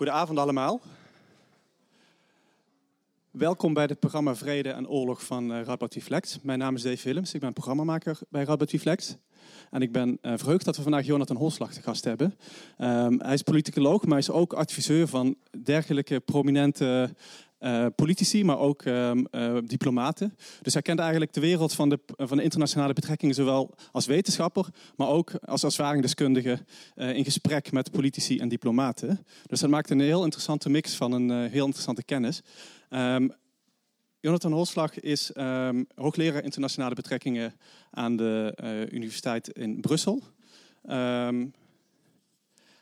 Goedenavond allemaal. Welkom bij het programma Vrede en Oorlog van uh. Mijn naam is Dave Willems, ik ben programmamaker bij Radboud Reflex. En ik ben uh, verheugd dat we vandaag Jonathan Holslag te gast hebben. Um, hij is politicoloog, maar hij is ook adviseur van dergelijke prominente uh, politici, maar ook uh, uh, diplomaten. Dus hij kent eigenlijk de wereld van de, van de internationale betrekkingen, zowel als wetenschapper, maar ook als ervaringsdeskundige in gesprek met politici en diplomaten. Dus dat maakt een heel interessante mix van een heel interessante kennis. Um, Jonathan Holslag is um, hoogleraar internationale betrekkingen aan de Universiteit in Brussel.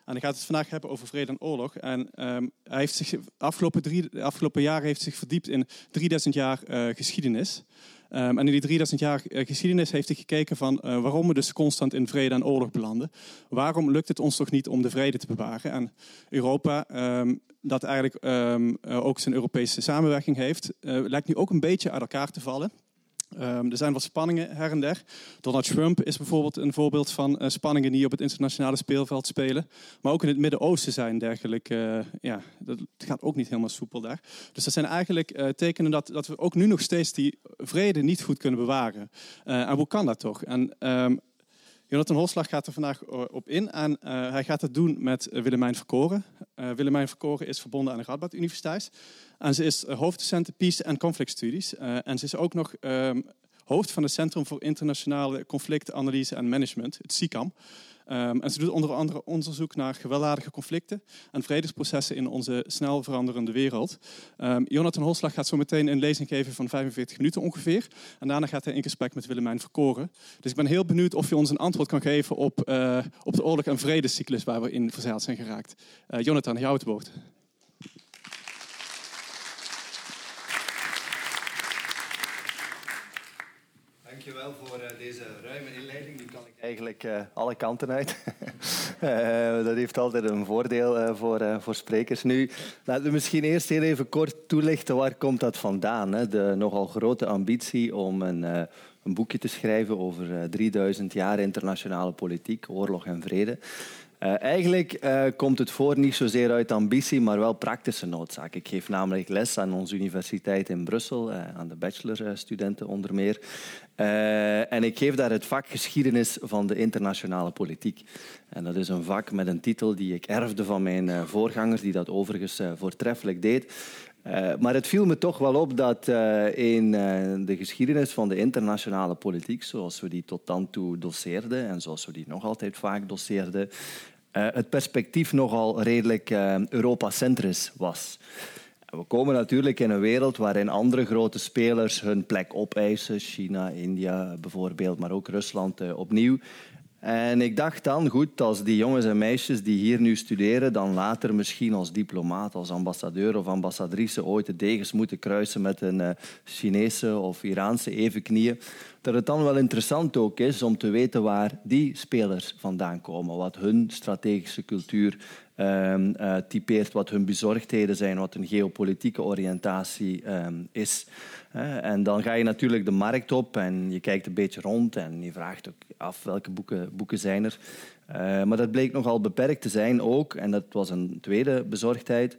En hij gaat het vandaag hebben over vrede en oorlog. En um, hij heeft zich afgelopen, drie, afgelopen jaren heeft zich verdiept in 3000 jaar uh, geschiedenis. Um, en in die 3000 jaar uh, geschiedenis heeft hij gekeken van uh, waarom we dus constant in vrede en oorlog belanden. Waarom lukt het ons toch niet om de vrede te bewaren? En Europa, um, dat eigenlijk ook zijn Europese samenwerking heeft, lijkt nu ook een beetje uit elkaar te vallen. Um, er zijn wat spanningen her en der. Donald Trump is bijvoorbeeld een voorbeeld van uh, spanningen die op het internationale speelveld spelen. Maar ook in het Midden-Oosten zijn dergelijke. Uh, ja, dat gaat ook niet helemaal soepel daar. Dus dat zijn eigenlijk uh, tekenen dat, dat we ook nu nog steeds die vrede niet goed kunnen bewaren. en hoe kan dat toch? En um, Jonathan Holslag gaat er vandaag op in en hij gaat het doen met Willemijn Verkoren. Willemijn Verkoren is verbonden aan de Radboud Universiteit. En ze is hoofddocent Peace en Conflict Studies. Uh, en ze is ook nog um, hoofd van het Centrum voor Internationale Conflictanalyse en Management, het CICAM. Um, en ze doet onder andere onderzoek naar gewelddadige conflicten en vredesprocessen in onze snel veranderende wereld. Um, Jonathan Holslag gaat zo meteen een lezing geven van 45 minuten ongeveer. En daarna gaat hij in gesprek met Willemijn Verkoren. Dus ik ben heel benieuwd of je ons een antwoord kan geven op, uh, op de oorlog- en vredescyclus waar we in verzeild zijn geraakt. Uh, Jonathan, jou het woord. Dankjewel voor uh, deze ruime inleiding. Nu kan ik eigenlijk uh, alle kanten uit. uh, dat heeft altijd een voordeel voor, voor sprekers. Nu, laten we misschien eerst heel even kort toelichten waar komt dat vandaan. Hè? De nogal grote ambitie om een, een boekje te schrijven over 3000 jaar internationale politiek, oorlog en vrede. Uh, eigenlijk uh, komt het voor niet zozeer uit ambitie, maar wel praktische noodzaak. Ik geef namelijk les aan onze universiteit in Brussel, uh, aan de bachelorstudenten onder meer. en ik geef daar het vak geschiedenis van de internationale politiek. En dat is een vak met een titel die ik erfde van mijn voorganger, die dat overigens voortreffelijk deed. Uh, maar het viel me toch wel op dat uh, in uh, de geschiedenis van de internationale politiek, zoals we die tot dan toe doseerden en zoals we die nog altijd vaak doseerden, het perspectief nogal redelijk Europacentrisch was. We komen natuurlijk in een wereld waarin andere grote spelers hun plek opeisen. China, India bijvoorbeeld, maar ook Rusland opnieuw. En ik dacht dan, goed, als die jongens en meisjes die hier nu studeren, dan later misschien als diplomaat, als ambassadeur of ambassadrice ooit de degens moeten kruisen met een uh, Chinese of Iraanse evenknieën, dat het dan wel interessant ook is om te weten waar die spelers vandaan komen, wat hun strategische cultuur um, uh, typeert, wat hun bezorgdheden zijn, wat hun geopolitieke oriëntatie um, is. En dan ga je natuurlijk de markt op en je kijkt een beetje rond en je vraagt ook af welke boeken, boeken zijn er. Uh, maar dat bleek nogal beperkt te zijn ook, en dat was een tweede bezorgdheid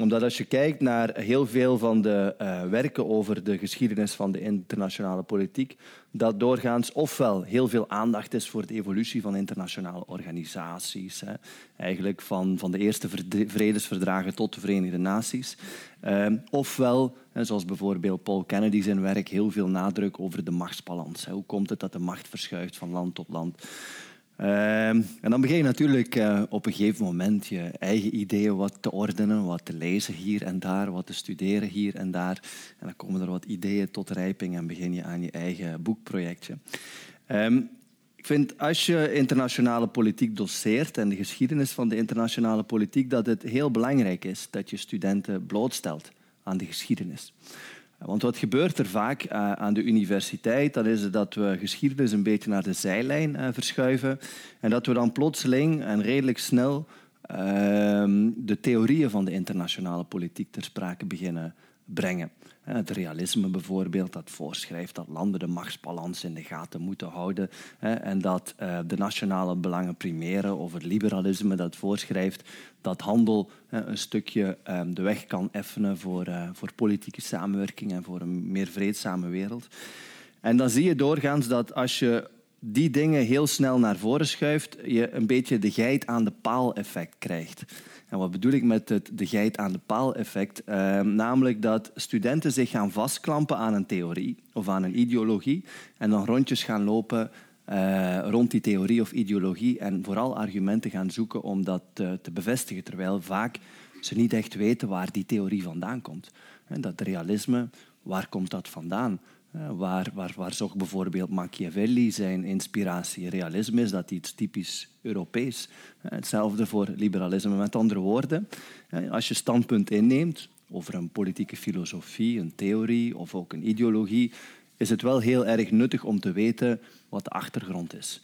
omdat als je kijkt naar heel veel van de uh, werken over de geschiedenis van de internationale politiek, dat doorgaans ofwel heel veel aandacht is voor de evolutie van internationale organisaties, hè, eigenlijk van, van de eerste vredesverdragen tot de Verenigde Naties, uh, ofwel, zoals bijvoorbeeld Paul Kennedy zijn werk, heel veel nadruk over de machtsbalans. Hè. Hoe komt het dat de macht verschuift van land tot land? Uh, en dan begin je natuurlijk uh, op een gegeven moment je eigen ideeën wat te ordenen, wat te lezen hier en daar, wat te studeren hier en daar. En dan komen er wat ideeën tot rijping en begin je aan je eigen boekprojectje. Um, ik vind als je internationale politiek doseert en de geschiedenis van de internationale politiek, dat het heel belangrijk is dat je studenten blootstelt aan de geschiedenis. Want wat gebeurt er vaak uh, aan de universiteit? Dat is dat we geschiedenis een beetje naar de zijlijn uh, verschuiven. En dat we dan plotseling en redelijk snel uh, de theorieën van de internationale politiek ter sprake beginnen brengen. Het realisme bijvoorbeeld, dat voorschrijft dat landen de machtsbalans in de gaten moeten houden en dat eh, de nationale belangen primeren, of het liberalisme dat voorschrijft dat handel een stukje ehm, de weg kan effenen voor, eh, voor politieke samenwerking en voor een meer vreedzame wereld. En dan zie je doorgaans dat als je die dingen heel snel naar voren schuift, je een beetje de geit aan de paal effect krijgt. En wat bedoel ik met het de geit aan de paal effect? Uh, namelijk dat studenten zich gaan vastklampen aan een theorie of aan een ideologie en dan rondjes gaan lopen uh, rond die theorie of ideologie en vooral argumenten gaan zoeken om dat te, te bevestigen, terwijl vaak ze niet echt weten waar die theorie vandaan komt. Dat realisme, waar komt dat vandaan? Waar, waar, waar zocht bijvoorbeeld Machiavelli zijn inspiratie? Realisme is dat iets typisch Europees. Hetzelfde voor liberalisme. Met andere woorden, als je standpunt inneemt over een politieke filosofie, een theorie of ook een ideologie, is het wel heel erg nuttig om te weten wat de achtergrond is.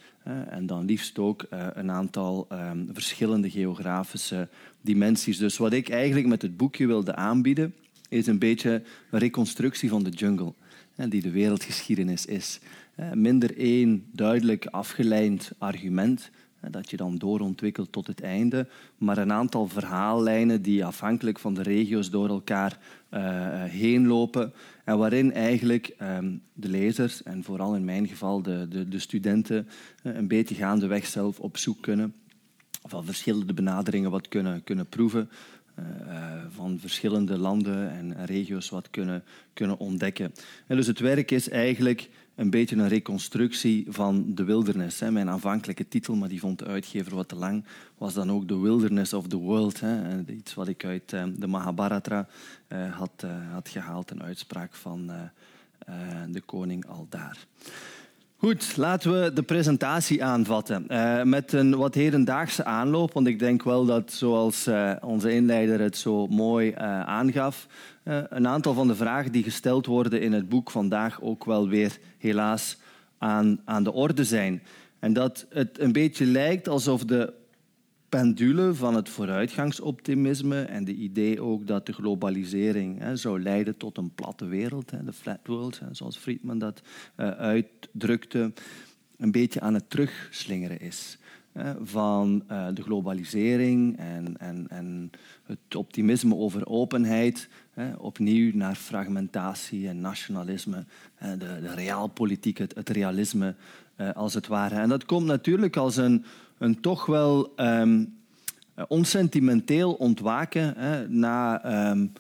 En dan liefst ook eh, een aantal ehm, verschillende geografische dimensies. Dus wat ik eigenlijk met het boekje wilde aanbieden, is een beetje een reconstructie van de jungle die de wereldgeschiedenis is. Minder één duidelijk afgeleid argument dat je dan doorontwikkelt tot het einde, maar een aantal verhaallijnen die afhankelijk van de regio's door elkaar uh, heen lopen en waarin eigenlijk um, de lezers, en vooral in mijn geval de, de, de studenten, een beetje gaandeweg zelf op zoek kunnen van verschillende benaderingen wat kunnen, kunnen proeven van verschillende landen en regio's wat kunnen, kunnen ontdekken. En dus het werk is eigenlijk een beetje een reconstructie van de wildernis. Hè. Mijn aanvankelijke titel, maar die vond de uitgever wat te lang, was dan ook The Wilderness of the World. Hè. Iets wat ik uit uh, de Mahabharata had, had gehaald, een uitspraak van de koning Aldaar. Goed, laten we de presentatie aanvatten. Uh, met een wat hedendaagse aanloop, want ik denk wel dat, zoals uh, onze inleider het zo mooi uh, aangaf, een aantal van de vragen die gesteld worden in het boek vandaag ook wel weer helaas aan, aan de orde zijn. En dat het een beetje lijkt alsof de pendule van het vooruitgangsoptimisme en de idee ook dat de globalisering hè, zou leiden tot een platte wereld, hè, de flat world, zoals Friedman dat uh, uitdrukte, een beetje aan het terugslingeren is. van uh, de globalisering en, en, en het optimisme over openheid, opnieuw naar fragmentatie en nationalisme, de, de realpolitiek, het, realisme uh, als het ware. En dat komt natuurlijk als een een toch wel um, onsentimenteel ontwaken hè, na um,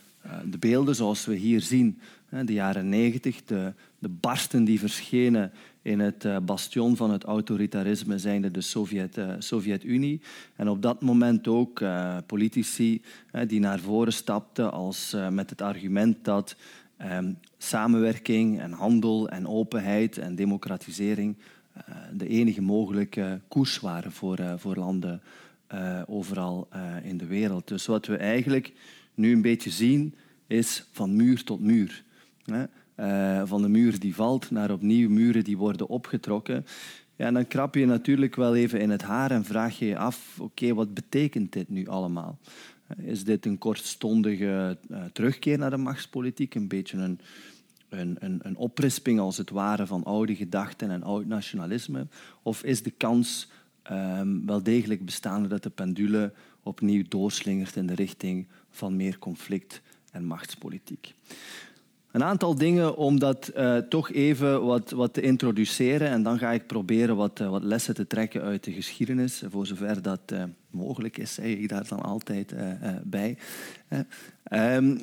de beelden zoals we hier zien. De jaren negentig, de, de barsten die verschenen in het uh, bastion van het autoritarisme zijnde de Sovjet, uh, Sovjet-Unie. En op dat moment ook politici die naar voren stapten als, met het argument dat um, samenwerking en handel en openheid en democratisering eh, de enige mogelijke koers waren voor, eh, voor landen eh, overal in de wereld. Dus wat we eigenlijk nu een beetje zien, is van muur tot muur. van de muur die valt naar opnieuw muren die worden opgetrokken. Ja, en dan krap je natuurlijk wel even in het haar en vraag je je af: oké, wat betekent dit nu allemaal? Is dit een kortstondige terugkeer naar de machtspolitiek? Een beetje een een, een, een oprisping als het ware van oude gedachten en oud nationalisme? Of is de kans um, wel degelijk bestaande dat de pendule opnieuw doorslingert in de richting van meer conflict en machtspolitiek? Een aantal dingen om dat uh, toch even wat, wat te introduceren. En dan ga ik proberen wat, uh, wat lessen te trekken uit de geschiedenis. Voor zover dat uh, mogelijk is, zeg ik daar dan altijd bij. Um,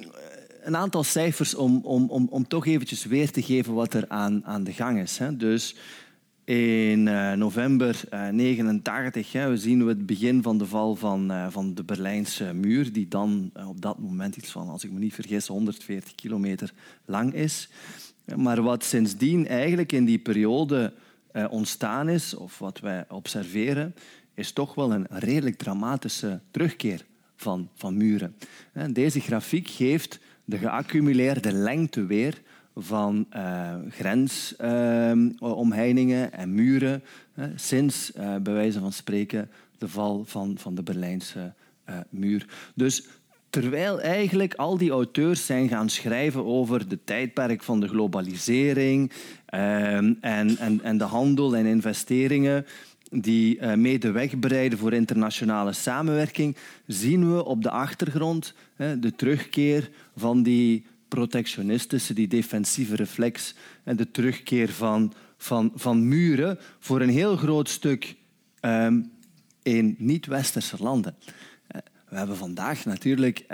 een aantal cijfers om, om, om, om toch eventjes weer te geven wat er aan, aan de gang is. Hè. Dus in uh, november 1989 uh, we zien we het begin van de val van, uh, van de Berlijnse muur, die dan op dat moment iets van, als ik me niet vergis, 140 kilometer lang is. Maar wat sindsdien eigenlijk in die periode ontstaan is, of wat wij observeren, is toch wel een redelijk dramatische terugkeer van, van muren. Deze grafiek geeft de geaccumuleerde lengte weer van uh, grensomheiningen en muren sinds, bij wijze van spreken, de val van, van de Berlijnse muur. Dus Terwijl eigenlijk al die auteurs zijn gaan schrijven over de tijdperk van de globalisering ehm, en, en, en de handel en investeringen die uh, mee de weg bereiden voor internationale samenwerking, zien we op de achtergrond de terugkeer van die protectionistische, die defensieve reflex en de terugkeer van, van, van muren voor een heel groot stuk um, in niet-westerse landen. Eh, we hebben vandaag natuurlijk, uh,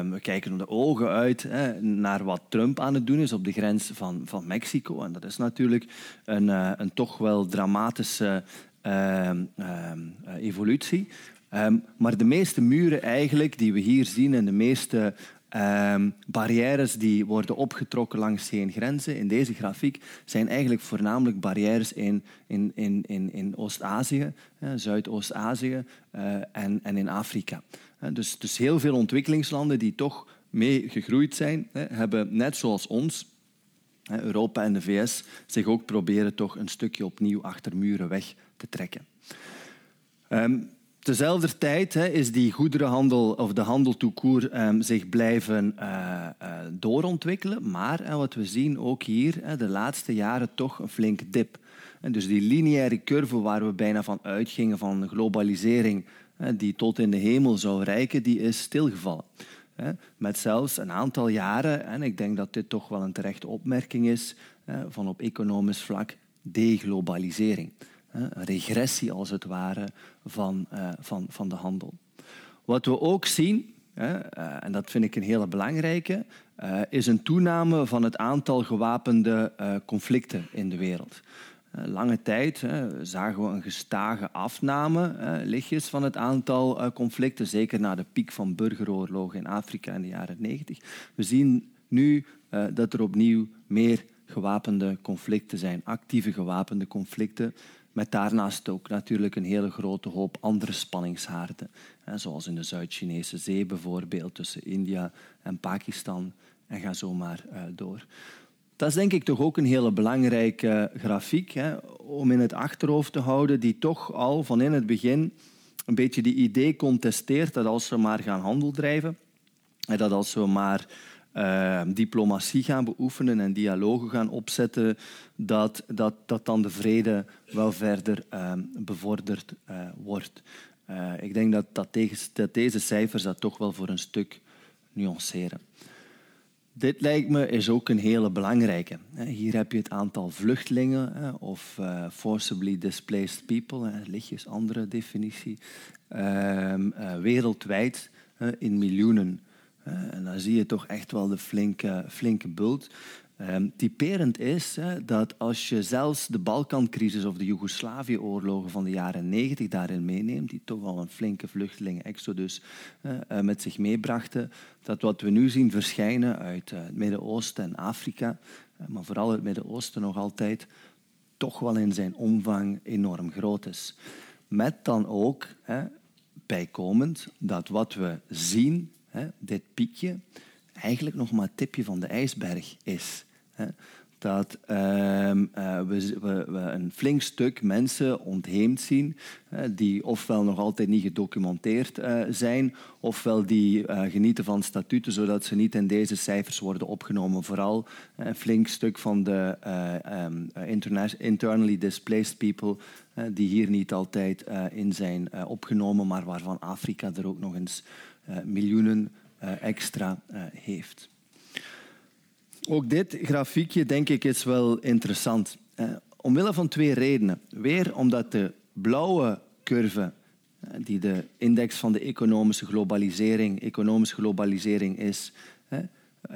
we kijken de ogen uit hè, naar wat Trump aan het doen is op de grens van, van Mexico. En dat is natuurlijk een, uh, een toch wel dramatische evolutie. Um, maar de meeste muren eigenlijk die we hier zien en de meeste barrières die worden opgetrokken langs geen grenzen in deze grafiek zijn eigenlijk voornamelijk barrières in, in, in, in, in Oost-Azië, Zuidoost-Azië uh, en, en in Afrika. Dus, dus heel veel ontwikkelingslanden die toch mee gegroeid zijn, hebben net zoals ons, Europa en de VS, zich ook proberen toch een stukje opnieuw achter muren weg te trekken. Um, tijd hè, is die goederenhandel of de handel toekoer um, ehm, zich blijven uh, uh, doorontwikkelen. Maar wat we zien ook hier, de laatste jaren toch een flinke dip. En dus die lineaire curve waar we bijna van uitgingen van globalisering, die tot in de hemel zou reiken, die is stilgevallen. Met zelfs een aantal jaren, en ik denk dat dit toch wel een terechte opmerking is, van op economisch vlak deglobalisering. Een regressie als het ware van, uh, van, van de handel. Wat we ook zien, uh, en dat vind ik een hele belangrijke, uh, is een toename van het aantal gewapende conflicten in de wereld. Lange tijd zagen we een gestage afname, lichtjes, van het aantal conflicten, zeker na de piek van burgeroorlogen in Afrika in de jaren 90. We zien nu dat er opnieuw meer gewapende conflicten zijn, actieve gewapende conflicten, met daarnaast ook natuurlijk een hele grote hoop andere spanningshaarden. Zoals in de Zuid-Chinese Zee bijvoorbeeld, tussen India en Pakistan. En ga zo maar uh, door. Dat is denk ik toch ook een hele belangrijke grafiek hè, om in het achterhoofd te houden, die toch al van in het begin een beetje die idee contesteert dat als we maar gaan handel drijven, en dat als we maar uh, diplomatie gaan beoefenen en dialogen gaan opzetten, dat, dat, dat dan de vrede wel verder uh, bevorderd uh, wordt. Eh, ik denk dat, dat, tegen, dat, deze cijfers dat toch wel voor een stuk nuanceren. Dit lijkt me is ook een hele belangrijke. Hier heb je het aantal vluchtelingen of forcibly displaced people, lichtjes andere definitie, ehm, wereldwijd in miljoenen. Eh, en dan zie je toch echt wel de flinke, flinke bult. Um, typerend is dat als je zelfs de Balkancrisis of de Joegoslavië-oorlogen van de jaren 90 daarin meeneemt, die toch al een flinke vluchtelingen-exodus uh, met zich meebrachten, dat wat we nu zien verschijnen uit uh, het Midden-Oosten en Afrika, maar vooral het Midden-Oosten nog altijd, toch wel in zijn omvang enorm groot is. Met dan ook bijkomend dat wat we zien hè, dit piekje eigenlijk nog maar het tipje van de ijsberg is. Hè. Dat ehm, uh, we, een flink stuk mensen ontheemd zien, die ofwel nog altijd niet gedocumenteerd uh, zijn, ofwel die uh, genieten van statuten, zodat ze niet in deze cijfers worden opgenomen. Vooral een flink stuk van de um, internally displaced people, die hier niet altijd in zijn opgenomen, maar waarvan Afrika er ook nog eens eh, miljoenen eh, extra eh, heeft. Ook dit grafiekje, denk ik, is wel interessant. omwille van twee redenen. Weer omdat de blauwe curve, die de index van de economische globalisering, economische globalisering is,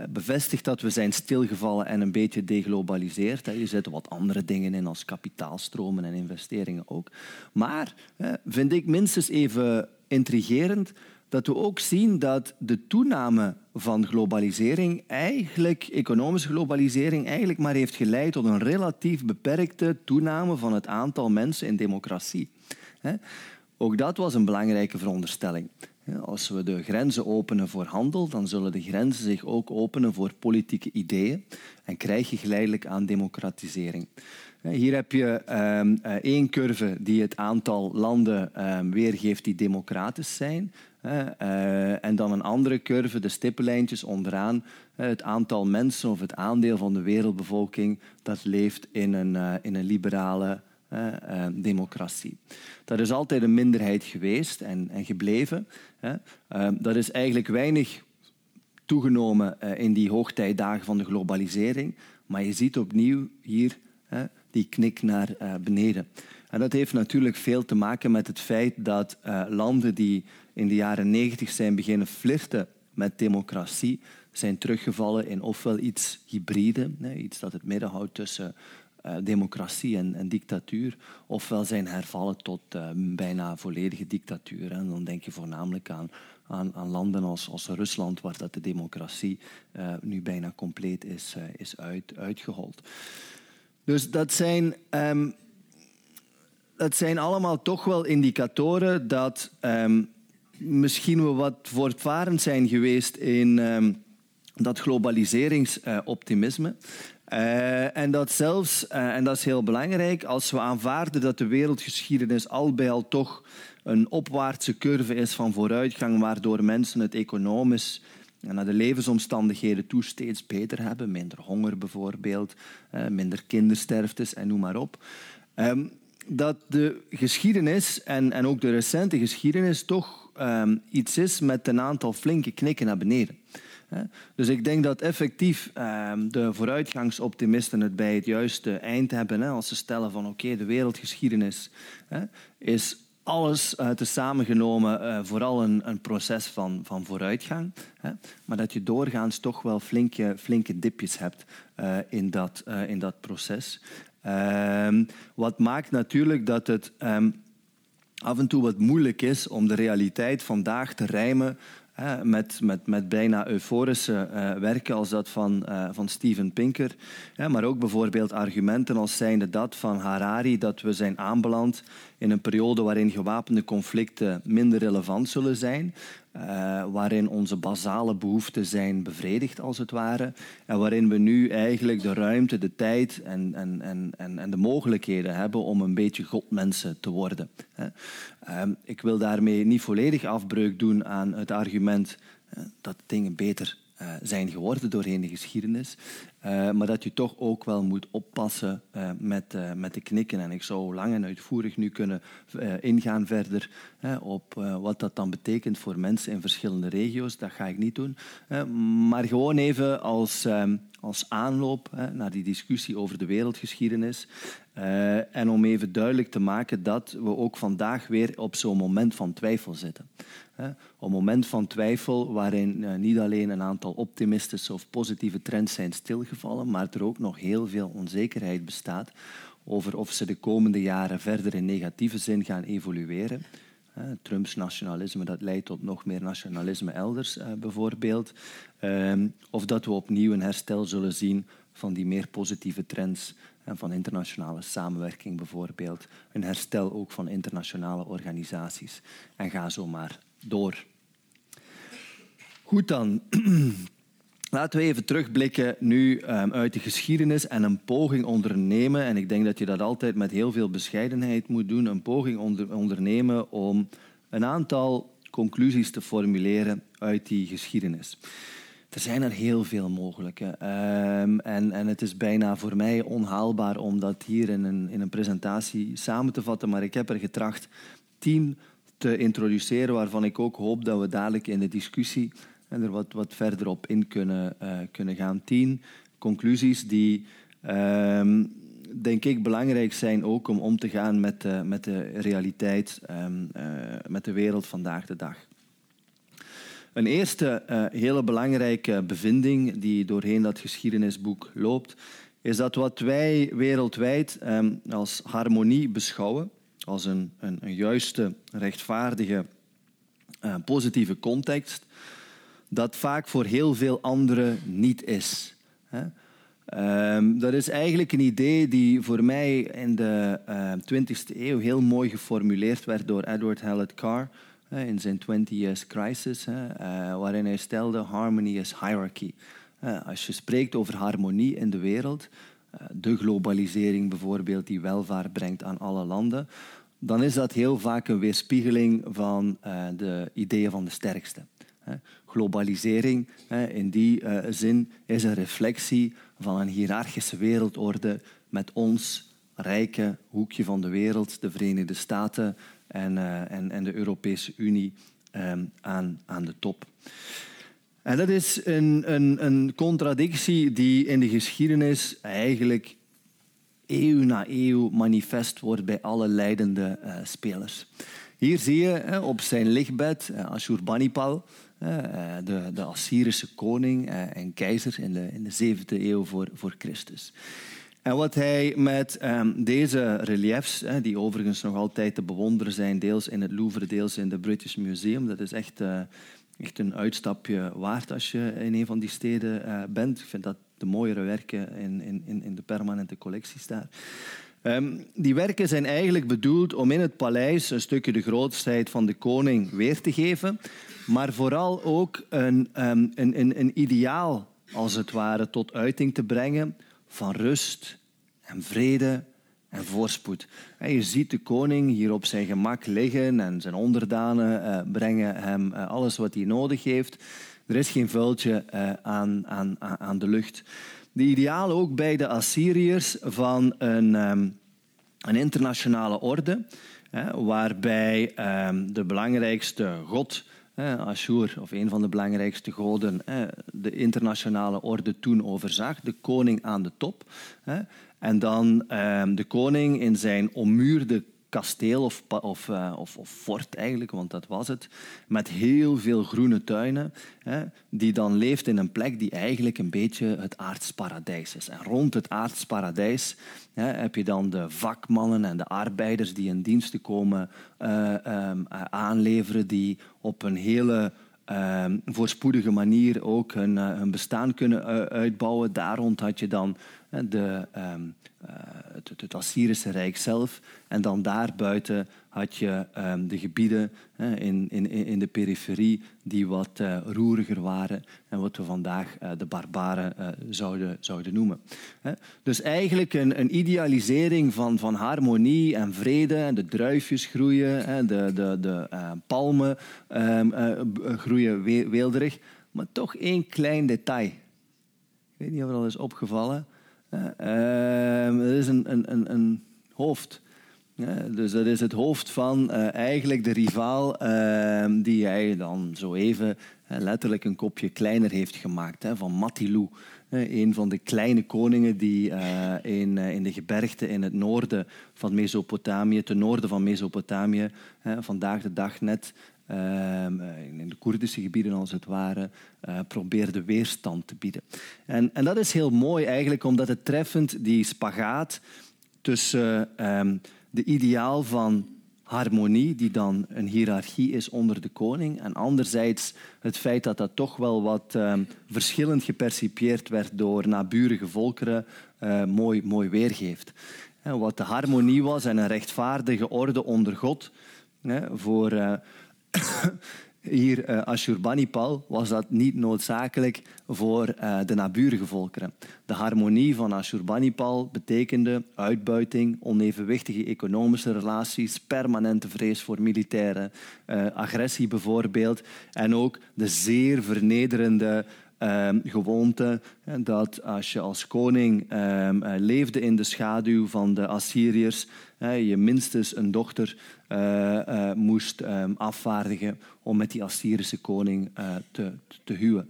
bevestigt dat we zijn stilgevallen en een beetje deglobaliseerd. Je zet wat andere dingen in als kapitaalstromen en investeringen ook. Maar vind ik minstens even intrigerend dat we ook zien dat de toename van globalisering, eigenlijk economische globalisering, eigenlijk maar heeft geleid tot een relatief beperkte toename van het aantal mensen in democratie. Ook dat was een belangrijke veronderstelling. Als we de grenzen openen voor handel, dan zullen de grenzen zich ook openen voor politieke ideeën en krijg je geleidelijk aan democratisering. Hier heb je um, één curve die het aantal landen um, weergeeft die democratisch zijn. Uh, en dan een andere curve, de stippenlijntjes onderaan, uh, het aantal mensen of het aandeel van de wereldbevolking dat leeft in een, uh, in een liberale democratie. Dat is altijd een minderheid geweest en, en gebleven. dat is eigenlijk weinig toegenomen in die hoogtijdagen van de globalisering. Maar je ziet opnieuw hier die knik naar beneden. En dat heeft natuurlijk veel te maken met het feit dat landen die in de jaren negentig zijn beginnen flirten met democratie, zijn teruggevallen in ofwel iets hybride, iets dat het midden houdt tussen uh, democratie en, dictatuur, ofwel zijn hervallen tot bijna volledige dictatuur. En dan denk je voornamelijk aan aan, aan, landen als, als, Rusland, waar dat de democratie uh, nu bijna compleet is, is uit, uitgehold. Dus dat zijn, um, dat zijn allemaal toch wel indicatoren dat um, misschien we wat voortvarend zijn geweest in um, dat globaliseringsoptimisme. Uh, en dat zelfs, uh, en dat is heel belangrijk, als we aanvaarden dat de wereldgeschiedenis al bij al toch een opwaartse curve is van vooruitgang, waardoor mensen het economisch en naar de levensomstandigheden toe steeds beter hebben. Minder honger bijvoorbeeld, eh, minder kindersterftes en noem maar op. Um, dat de geschiedenis en, en ook de recente geschiedenis toch um, iets is met een aantal flinke knikken naar beneden. Dus ik denk dat effectief um, de vooruitgangsoptimisten het bij het juiste eind hebben. Als ze stellen van oké, de wereldgeschiedenis is alles uh, tezamen genomen uh, vooral een, proces van, van vooruitgang. Maar dat je doorgaans toch wel flinke, flinke dipjes hebt uh, in, dat, in dat proces. Ehm, wat maakt natuurlijk dat het af en toe wat moeilijk is om de realiteit vandaag te rijmen met, met, met bijna euforische uh, werken als dat van, uh, van Steven Pinker. Maar ook bijvoorbeeld argumenten als zijnde dat van Harari, dat we zijn aanbeland in een periode waarin gewapende conflicten minder relevant zullen zijn. Uh, waarin onze basale behoeften zijn bevredigd, als het ware. En waarin we nu eigenlijk de ruimte, de tijd en, en, en, en de mogelijkheden hebben om een beetje godmensen te worden. Uh, ik wil daarmee niet volledig afbreuk doen aan het argument uh, dat dingen beter uh, zijn geworden doorheen de geschiedenis. Uh, maar dat je toch ook wel moet oppassen uh, met, met de knikken. En ik zou lang en uitvoerig nu kunnen ingaan verder op wat dat dan betekent voor mensen in verschillende regio's. Dat ga ik niet doen. maar gewoon even als, als aanloop naar die discussie over de wereldgeschiedenis. en om even duidelijk te maken dat we ook vandaag weer op zo'n moment van twijfel zitten. Een moment van twijfel waarin eh, niet alleen een aantal optimistische of positieve trends zijn stilgevallen, maar er ook nog heel veel onzekerheid bestaat over of ze de komende jaren verder in negatieve zin gaan evolueren. Trumps nationalisme dat leidt tot nog meer nationalisme elders eh, bijvoorbeeld. Ehm, of dat we opnieuw een herstel zullen zien van die meer positieve trends en van internationale samenwerking bijvoorbeeld. Een herstel ook van internationale organisaties. En ga zo maar door. Goed dan. Laten we even terugblikken nu um, uit de geschiedenis en een poging ondernemen. En ik denk dat je dat altijd met heel veel bescheidenheid moet doen. Een poging onder, ondernemen om een aantal conclusies te formuleren uit die geschiedenis. Er zijn er heel veel mogelijke. Um, en, en het is bijna voor mij onhaalbaar om dat hier in een, in een presentatie samen te vatten. Maar ik heb er getracht tien te introduceren, waarvan ik ook hoop dat we dadelijk in de discussie er wat, wat verder op in kunnen, uh, kunnen gaan. Tien conclusies die, um, denk ik, belangrijk zijn ook om om te gaan met, de, met de realiteit, um, uh, met de wereld vandaag de dag. Een eerste uh, hele belangrijke bevinding die doorheen dat geschiedenisboek loopt, is dat wat wij wereldwijd um, als harmonie beschouwen, als een, een, een juiste, rechtvaardige, uh, positieve context, dat vaak voor heel veel anderen niet is. Hè? Um, dat is eigenlijk een idee die voor mij in de uh, ehm, 20e eeuw heel mooi geformuleerd werd door Edward Hallett Carr. In zijn 20 Years Crisis, waarin hij stelde: Harmony is hierarchy. Als je spreekt over harmonie in de wereld, de globalisering bijvoorbeeld, die welvaart brengt aan alle landen, dan is dat heel vaak een weerspiegeling van de ideeën van de sterkste. Globalisering in die eh, zin is een reflectie van een hiërarchische wereldorde met ons rijke hoekje van de wereld, de Verenigde Staten en, eh, en, en de Europese Unie ehm, aan, aan de top. En dat is een, een, een contradictie die in de geschiedenis eigenlijk eeuw na eeuw manifest wordt bij alle leidende uh, spelers. Hier zie je op zijn lichtbed Ashurbanipal, de, de Assyrische koning en keizer in de, in de 7e eeuw voor, voor Christus. En wat hij met um, deze reliefs, die overigens nog altijd te bewonderen zijn, deels in het Louvre, deels in het British Museum, dat is echt, uh, echt een uitstapje waard als je in een van die steden uh, bent. Ik vind dat de mooiere werken in, in, in de permanente collecties daar. Um, die werken zijn eigenlijk bedoeld om in het paleis een stukje de grootheid van de koning weer te geven, maar vooral ook een, um, een, een, een ideaal, als het ware, tot uiting te brengen van rust en vrede en voorspoed. En je ziet de koning hier op zijn gemak liggen en zijn onderdanen uh, brengen hem uh, alles wat hij nodig heeft. Er is geen vuiltje uh, aan, aan, aan de lucht de ideaal ook bij de Assyriërs van een, um, een internationale orde, waarbij um, de belangrijkste god, hè, Ashur, of een van de belangrijkste goden, hè, de internationale orde toen overzag, de koning aan de top. En dan um, de koning in zijn ommuurde kasteel of, of, uh, of, of, fort eigenlijk, want dat was het, met heel veel groene tuinen, hè, die dan leeft in een plek die eigenlijk een beetje het aardsparadijs is. En rond het aardsparadijs hè, heb je dan de vakmannen en de arbeiders die in diensten komen uh, um, aanleveren, die op een hele uh, voorspoedige manier ook hun, hun bestaan kunnen uitbouwen. Daar rond had je dan de, um, het, het, Assyrische Rijk zelf. En dan daarbuiten had je um, de gebieden in, in, in de periferie die wat uh, roeriger waren en wat we vandaag uh, de barbaren zouden, zouden noemen. Dus eigenlijk een, een, idealisering van, van harmonie en vrede en de druifjes groeien, de, de, de palmen um, groeien weelderig. Maar toch één klein detail. Ik weet niet of het al is opgevallen. Dat is een, een, een hoofd. Dus dat is het hoofd van uh, eigenlijk de rivaal uh, die hij dan zo even uh, letterlijk een kopje kleiner heeft gemaakt. Hè, van Matilou. een van de kleine koningen die in, in de gebergten in het noorden van Mesopotamië, ten noorden van Mesopotamië, vandaag de dag net Ehm, in de Koerdische gebieden als het ware, probeerde weerstand te bieden. En, en, dat is heel mooi eigenlijk, omdat het treffend die spagaat tussen um, de ideaal van harmonie, die dan een hiërarchie is onder de koning, en anderzijds het feit dat dat toch wel wat um, verschillend gepercipieerd werd door naburige volkeren, uh, mooi, mooi weergeeft. Wat de harmonie was en een rechtvaardige orde onder God, voor... Uh, hier uh, Ashurbanipal was dat niet noodzakelijk voor uh, de naburige volkeren. De harmonie van Ashurbanipal betekende uitbuiting, onevenwichtige economische relaties, permanente vrees voor militaire uh, agressie bijvoorbeeld en ook de zeer vernederende um, gewoonte dat als je als koning um, leefde in de schaduw van de Assyriërs, je minstens een dochter uh, uh, moest um, afvaardigen om met die Assyrische koning te, te huwen.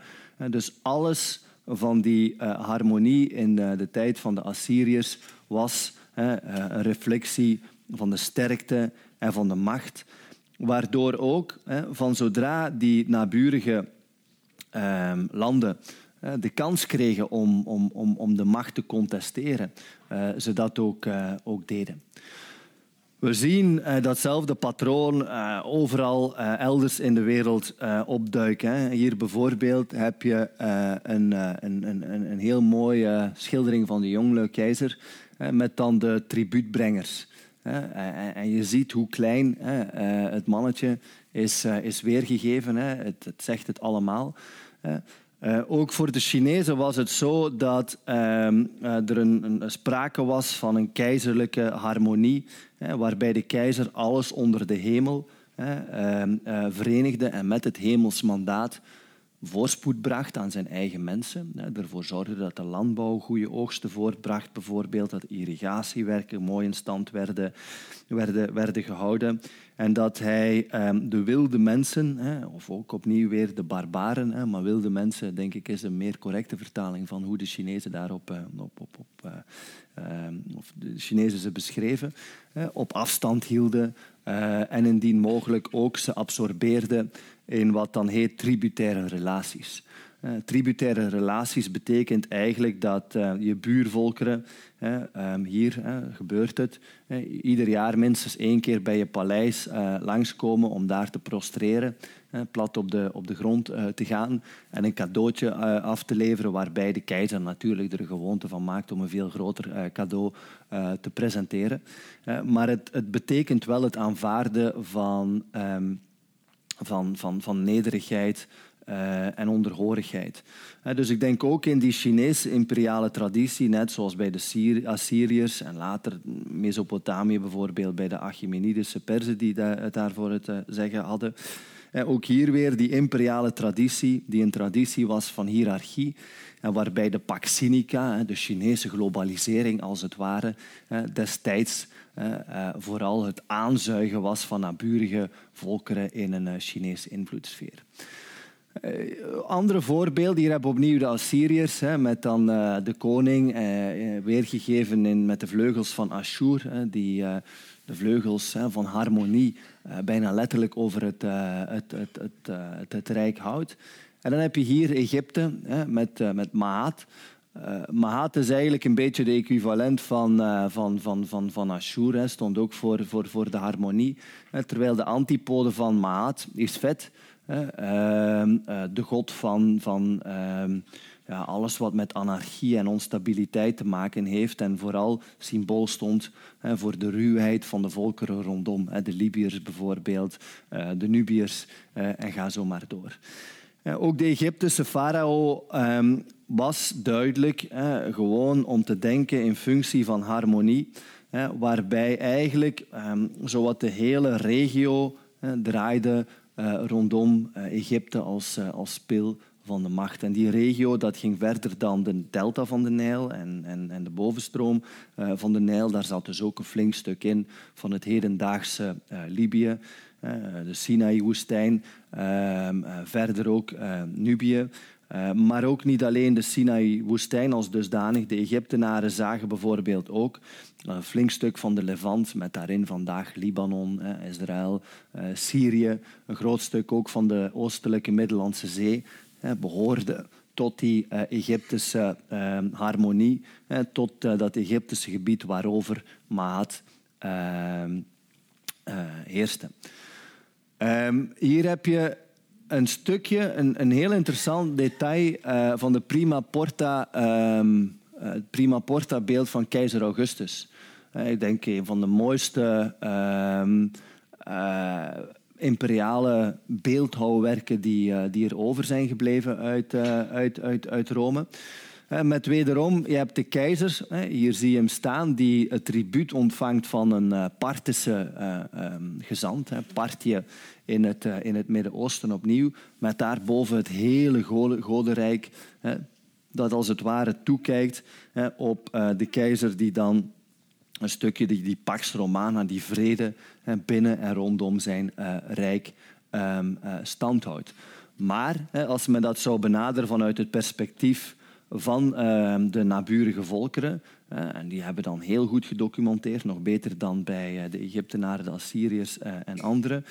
dus alles van die harmonie in de, tijd van de Assyriërs was een reflectie van de sterkte en van de macht, waardoor ook van zodra die naburige Ehm, landen uh, de kans kregen om, om, om, om de macht te contesteren, uh, ze dat ook, uh, ook deden. We zien datzelfde patroon overal elders in de wereld opduiken. Hier bijvoorbeeld heb je een, een, een, een heel mooie schildering van de jonge keizer met dan de tribuutbrengers. En je ziet hoe klein het mannetje is, is weergegeven. Het zegt het allemaal. Uh, ook voor de Chinezen was het zo dat uh, er een, een, sprake was van een keizerlijke harmonie, waarbij de keizer alles onder de hemel hè, uh, verenigde en met het hemelsmandaat voorspoed bracht aan zijn eigen mensen. Ervoor zorgde dat de landbouw goede oogsten voortbracht, bijvoorbeeld dat irrigatiewerken mooi in stand werden, werden, werden gehouden. En dat hij ehm, de wilde mensen, of ook opnieuw weer de barbaren, maar wilde mensen, denk ik, is een meer correcte vertaling van hoe de Chinezen daarop uh, op, op, op, uh, of de Chinezen ze beschreven, op afstand hielden uh, en indien mogelijk ook ze absorbeerden in wat dan heet tributaire relaties. Uh, tributaire relaties betekent eigenlijk dat uh, je buurvolkeren, uh, hier gebeurt het, ieder jaar minstens één keer bij je paleis langskomen om daar te prostreren, plat op de, op de grond te gaan en een cadeautje af te leveren, waarbij de keizer natuurlijk er gewoonte van maakt om een veel groter cadeau te presenteren. maar het, het, betekent wel het aanvaarden van. Um, van, van, van nederigheid uh, en onderhorigheid. Dus ik denk ook in die Chinese imperiale traditie, net zoals bij de Assyriërs en later Mesopotamië bijvoorbeeld bij de Achaemenidische Perzen die het daarvoor het uh, zeggen hadden. ook hier weer die imperiale traditie, die een traditie was van hiërarchie, en waarbij de Pax Sinica, de Chinese globalisering als het ware, destijds uh, vooral het aanzuigen was van naburige volkeren in een Chinese invloedssfeer. Andere voorbeelden, hier hebben we opnieuw de Assyriërs, hè, met dan de koning, weergegeven in, met de vleugels van Ashur, hè, die de vleugels hè, van harmonie bijna letterlijk over het, het, het, het, het, rijk houdt. En dan heb je hier Egypte hè, met, met Maat, Mahat is eigenlijk een beetje de equivalent van, van, van, van, van Ashur. Hè. Stond ook voor, voor, voor de harmonie. terwijl de antipode van Maat is vet. Uh, de god van, van ehm, ja, alles wat met anarchie en onstabiliteit te maken heeft. En vooral symbool stond voor de ruwheid van de volkeren rondom. de Libiërs bijvoorbeeld, de Nubiërs en ga zo maar door. ook de Egyptische farao ehm, was duidelijk gewoon om te denken in functie van harmonie, waarbij eigenlijk zowat de hele regio draaide rondom uh, Egypte als, uh, als spil van de macht. En die regio dat ging verder dan de delta van de Nijl en, en, en de bovenstroom van de Nijl. Daar zat dus ook een flink stuk in van het hedendaagse Libië. de Sinaï-woestijn, ehm, verder ook Nubië. Uh, maar ook niet alleen de Sinaï-woestijn als dusdanig. De Egyptenaren zagen bijvoorbeeld ook een flink stuk van de Levant, met daarin vandaag Libanon, eh, Israël, uh, Syrië. Een groot stuk ook van de oostelijke Middellandse Zee eh, behoorde tot die Egyptische harmonie, tot dat Egyptische gebied waarover Maat heerste. Um, hier heb je een stukje, een, een heel interessant detail uh, van de prima porta, um, uh, prima porta beeld van keizer Augustus. Uh, ik denk een van de mooiste um, imperiale beeldhouwwerken die, die er over zijn gebleven uit, uit, uit, uit Rome. Met wederom, je hebt de keizer, hier zie je hem staan, die het tribuut ontvangt van een Parthische um, gezant. Parthië in het, uh, in het Midden-Oosten opnieuw, met daarboven het hele godenrijk, dat als het ware toekijkt op uh, de keizer die dan een stukje die, die Pax Romana, die vrede binnen en rondom zijn uh, rijk um, stand houdt. Maar als men dat zou benaderen vanuit het perspectief van ehm, de naburige volkeren, en die hebben dan heel goed gedocumenteerd, nog beter dan bij eh, de Egyptenaren, de Assyriërs eh, en anderen,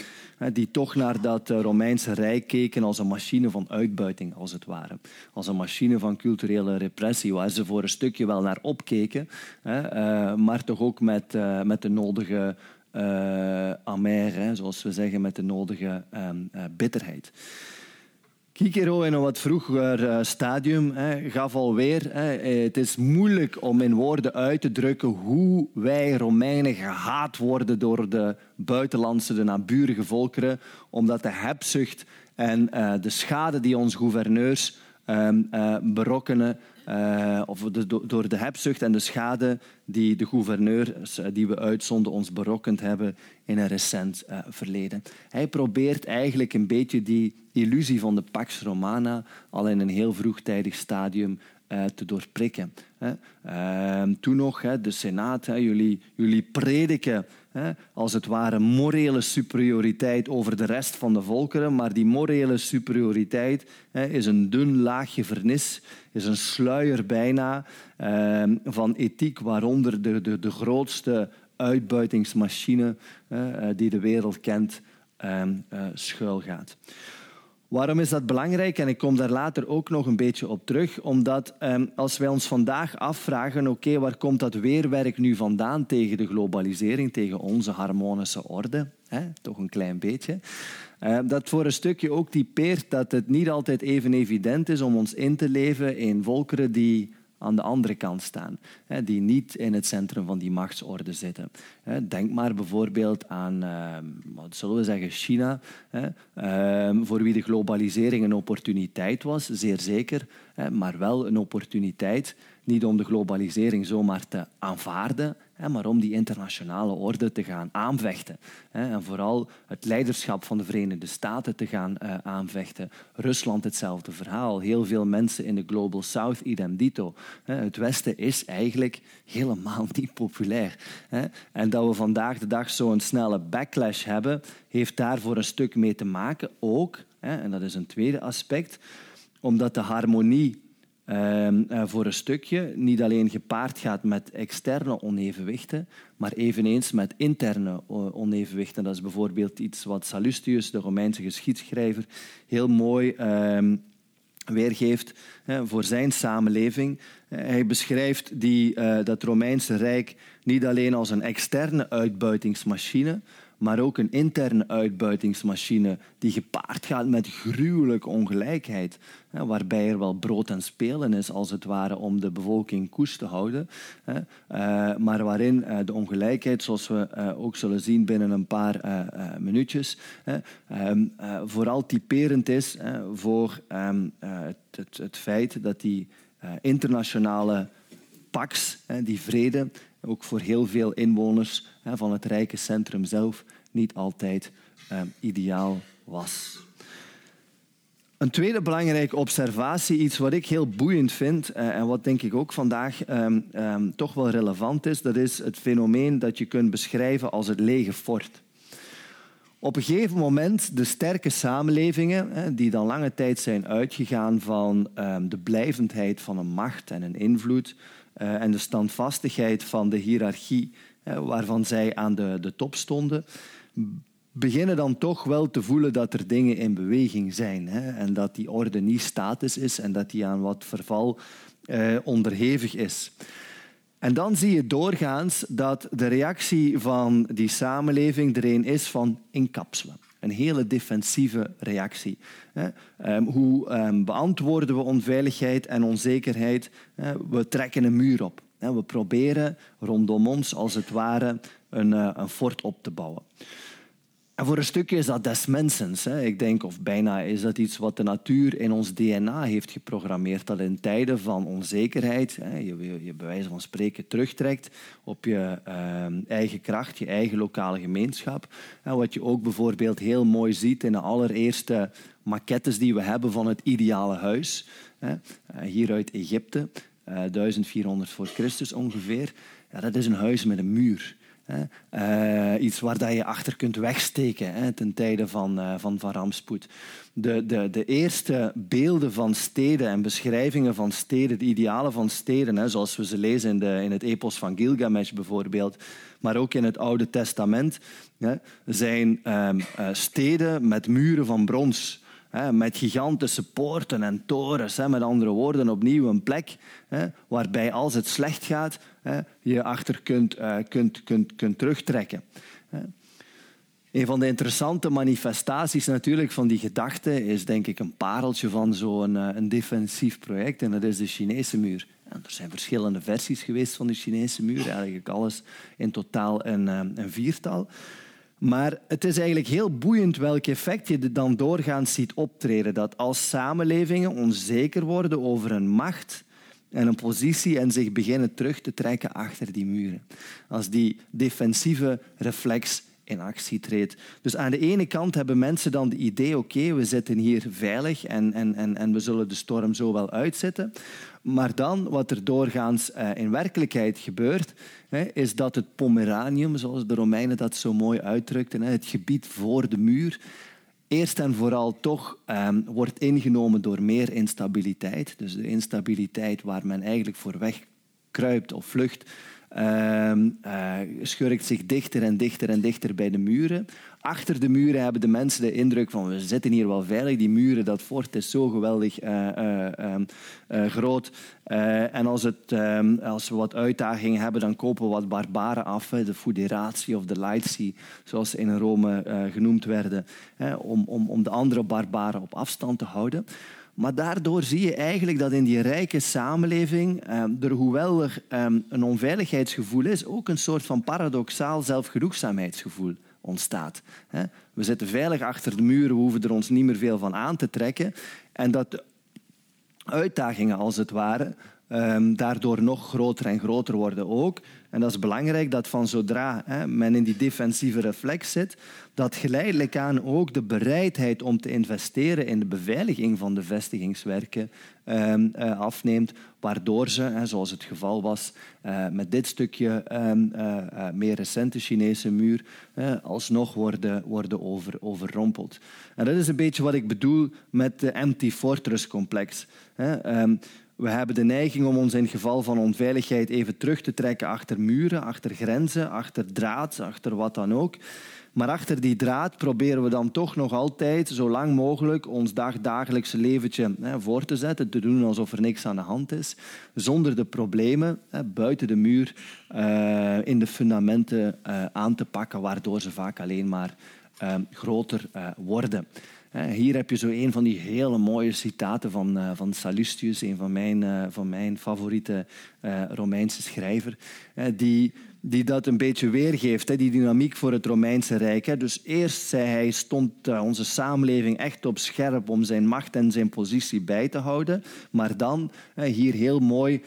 die toch naar dat eh, Romeinse Rijk keken als een machine van uitbuiting, als het ware. Als een machine van culturele repressie, waar ze voor een stukje wel naar opkeken, maar toch ook met, met de nodige uh, amer, zoals we zeggen, met de nodige ehm, bitterheid. Kikero in een wat vroeger stadium hè, gaf alweer... Hè, het is moeilijk om in woorden uit te drukken hoe wij Romeinen gehaat worden door de buitenlandse, de naburige volkeren, omdat de hebzucht en de schade die onze gouverneurs um, berokkenen uh, of de, door de hebzucht en de schade die de gouverneurs uh, die we uitzonden ons berokkend hebben in een recent uh, verleden. Hij probeert eigenlijk een beetje die illusie van de Pax Romana al in een heel vroegtijdig stadium te doorprikken. Ehm, toen nog, de Senaat, jullie, jullie prediken als het ware morele superioriteit over de rest van de volkeren, maar die morele superioriteit is een dun laagje vernis, is een sluier bijna ehm, van ethiek waaronder de, de, de grootste uitbuitingsmachine eh, die de wereld kent ehm, eh, schuilgaat. Waarom is dat belangrijk? En ik kom daar later ook nog een beetje op terug. Omdat ehm, als wij ons vandaag afvragen, oké, waar komt dat weerwerk nu vandaan tegen de globalisering, tegen onze harmonische orde? Hè? Toch een klein beetje. Uh, dat voor een stukje ook typeert dat het niet altijd even evident is om ons in te leven in volkeren die aan de andere kant staan, die niet in het centrum van die machtsorde zitten. Denk maar bijvoorbeeld aan, ehm, wat zullen we zeggen, China, ehm, voor wie de globalisering een opportuniteit was, zeer zeker, maar wel een opportuniteit niet om de globalisering zomaar te aanvaarden, maar om die internationale orde te gaan aanvechten. En vooral het leiderschap van de Verenigde Staten te gaan eh, aanvechten. Rusland hetzelfde verhaal. Heel veel mensen in de Global South, idem dito. Het Westen is eigenlijk helemaal niet populair. En dat we vandaag de dag zo'n snelle backlash hebben, heeft daar voor een stuk mee te maken. Ook, en dat is een tweede aspect, omdat de harmonie Ehm, eh, voor een stukje niet alleen gepaard gaat met externe onevenwichten, maar eveneens met interne onevenwichten. Dat is bijvoorbeeld iets wat Sallustius, de Romeinse geschiedschrijver, heel mooi ehm, weergeeft voor zijn samenleving. Eh, hij beschrijft die, dat Romeinse Rijk niet alleen als een externe uitbuitingsmachine, maar ook een interne uitbuitingsmachine die gepaard gaat met gruwelijke ongelijkheid. Waarbij er wel brood en spelen is, als het ware, om de bevolking koest te houden. Eh, maar waarin eh, de ongelijkheid, zoals we eh, ook zullen zien binnen een paar minuutjes, ehm, vooral typerend is voor ehm, het, het feit dat die internationale pax, die vrede, ook voor heel veel inwoners van het rijke centrum zelf niet altijd ehm, ideaal was. Een tweede belangrijke observatie, iets wat ik heel boeiend vind eh, en wat denk ik ook vandaag ehm, ehm, toch wel relevant is, dat is het fenomeen dat je kunt beschrijven als het lege fort. Op een gegeven moment de sterke samenlevingen, die dan lange tijd zijn uitgegaan van de blijvendheid van een macht en een invloed, en de standvastigheid van de hiërarchie waarvan zij aan de, de top stonden, beginnen dan toch wel te voelen dat er dingen in beweging zijn. Hè? En dat die orde niet statisch is en dat die aan wat verval eh, onderhevig is. En dan zie je doorgaans dat de reactie van die samenleving er een is van inkapselen. Een hele defensieve reactie. Ehm, hoe ehm, beantwoorden we onveiligheid en onzekerheid? We trekken een muur op. We proberen rondom ons, als het ware, een, eh, een fort op te bouwen. En voor een stukje is dat des mensens. Hè. Ik denk, of bijna is dat iets wat de natuur in ons DNA heeft geprogrammeerd. Dat in tijden van onzekerheid hè, je, je bij wijze van spreken terugtrekt op je ehm, eigen kracht, je eigen lokale gemeenschap. En wat je ook bijvoorbeeld heel mooi ziet in de allereerste maquettes die we hebben van het ideale huis. Hè, eh, hier uit Egypte, 1400 eh, voor Christus ongeveer. Ja, dat is een huis met een muur. Uh, iets waar dat je achter kunt wegsteken hè, ten tijde van, uh, van, van. De, de, de eerste beelden van steden en beschrijvingen van steden, de idealen van steden, hè, zoals we ze lezen in, de, in het epos van Gilgamesh bijvoorbeeld, maar ook in het Oude Testament, hè, zijn um, uh, steden met muren van brons. met gigantische poorten en torens. met andere woorden, opnieuw een plek waarbij als het slecht gaat, je achter kunt, uh, kunt, kunt, kunt terugtrekken. Een van de interessante manifestaties natuurlijk van die gedachte is denk ik een pareltje van zo'n uh, een defensief project en dat is de Chinese muur. En er zijn verschillende versies geweest van de Chinese muur, eigenlijk alles in totaal een, uh, een viertal. Maar het is eigenlijk heel boeiend welk effect je dan doorgaans ziet optreden. Dat als samenlevingen onzeker worden over hun macht en een positie en zich beginnen terug te trekken achter die muren. Als die defensieve reflex in actie treedt. Dus aan de ene kant hebben mensen dan het idee, oké, we zitten hier veilig en, en, en, en we zullen de storm zo wel uitzitten. Maar dan, wat er doorgaans uh, in werkelijkheid gebeurt, is dat het Pomeranium, zoals de Romeinen dat zo mooi uitdrukten, het gebied voor de muur, eerst en vooral toch um, wordt ingenomen door meer instabiliteit. Dus de instabiliteit waar men eigenlijk voor wegkruipt of vlucht, uh, schurkt zich dichter en dichter en dichter bij de muren. Achter de muren hebben de mensen de indruk van we zitten hier wel veilig. Die muren, dat fort is zo geweldig uh, uh, groot. en als, het, ehm, als we wat uitdagingen hebben, dan kopen we wat barbaren af. De Fuderatie of de Laity, zoals ze in Rome genoemd werden. om, om, om de andere barbaren op afstand te houden. Maar daardoor zie je eigenlijk dat in die rijke samenleving eh, er, hoewel er eh, een onveiligheidsgevoel is, ook een soort van paradoxaal zelfgenoegzaamheidsgevoel ontstaat. We zitten veilig achter de muren, we hoeven er ons niet meer veel van aan te trekken. En dat de uitdagingen, als het ware, ehm, daardoor nog groter en groter worden ook. En dat is belangrijk dat van zodra hè, men in die defensieve reflex zit, dat geleidelijk aan ook de bereidheid om te investeren in de beveiliging van de vestigingswerken ehm, eh, afneemt, waardoor ze, hè, zoals het geval was uh, met dit stukje ehm, eh, meer recente Chinese muur, alsnog worden, worden over, overrompeld. En dat is een beetje wat ik bedoel met de empty fortress complex. Hè. We hebben de neiging om ons in geval van onveiligheid even terug te trekken achter muren, achter grenzen, achter draad, achter wat dan ook. Maar achter die draad proberen we dan toch nog altijd zo lang mogelijk ons dagdagelijkse leventje hè, voor te zetten, te doen alsof er niks aan de hand is, zonder de problemen hè, buiten de muur uh, in de fundamenten uh, aan te pakken, waardoor ze vaak alleen maar uh, groter worden. Hier heb je zo een van die hele mooie citaten van, uh, van Sallustius, een van mijn, uh, van mijn favoriete uh, Romeinse schrijver, die, die dat een beetje weergeeft, die dynamiek voor het Romeinse Rijk. Dus eerst, zei hij, stond onze samenleving echt op scherp om zijn macht en zijn positie bij te houden. Maar dan, hier heel mooi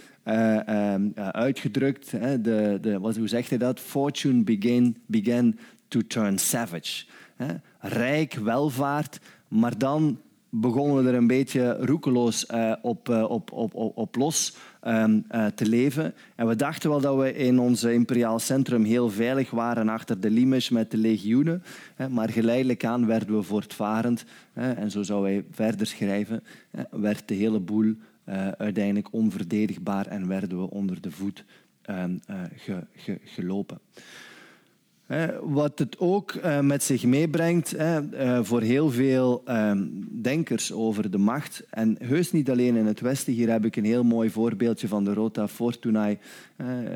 uitgedrukt, de, de, wat, hoe zegt hij dat? Fortune began, began to turn savage. Rijk, welvaart, maar dan begonnen we er een beetje roekeloos uh, op, uh, op, op, op, los um, uh, te leven. En we dachten wel dat we in ons imperiaal centrum heel veilig waren achter de limes met de legioenen. Maar geleidelijk aan werden we voortvarend. En zo zou hij verder schrijven. Werd de hele boel uiteindelijk onverdedigbaar en werden we onder de voet ehm, ge, ge, gelopen. Wat het ook eh, met zich meebrengt eh, voor heel veel ehm, denkers over de macht. En heus niet alleen in het Westen. Hier heb ik een heel mooi voorbeeldje van de Rota Fortunae,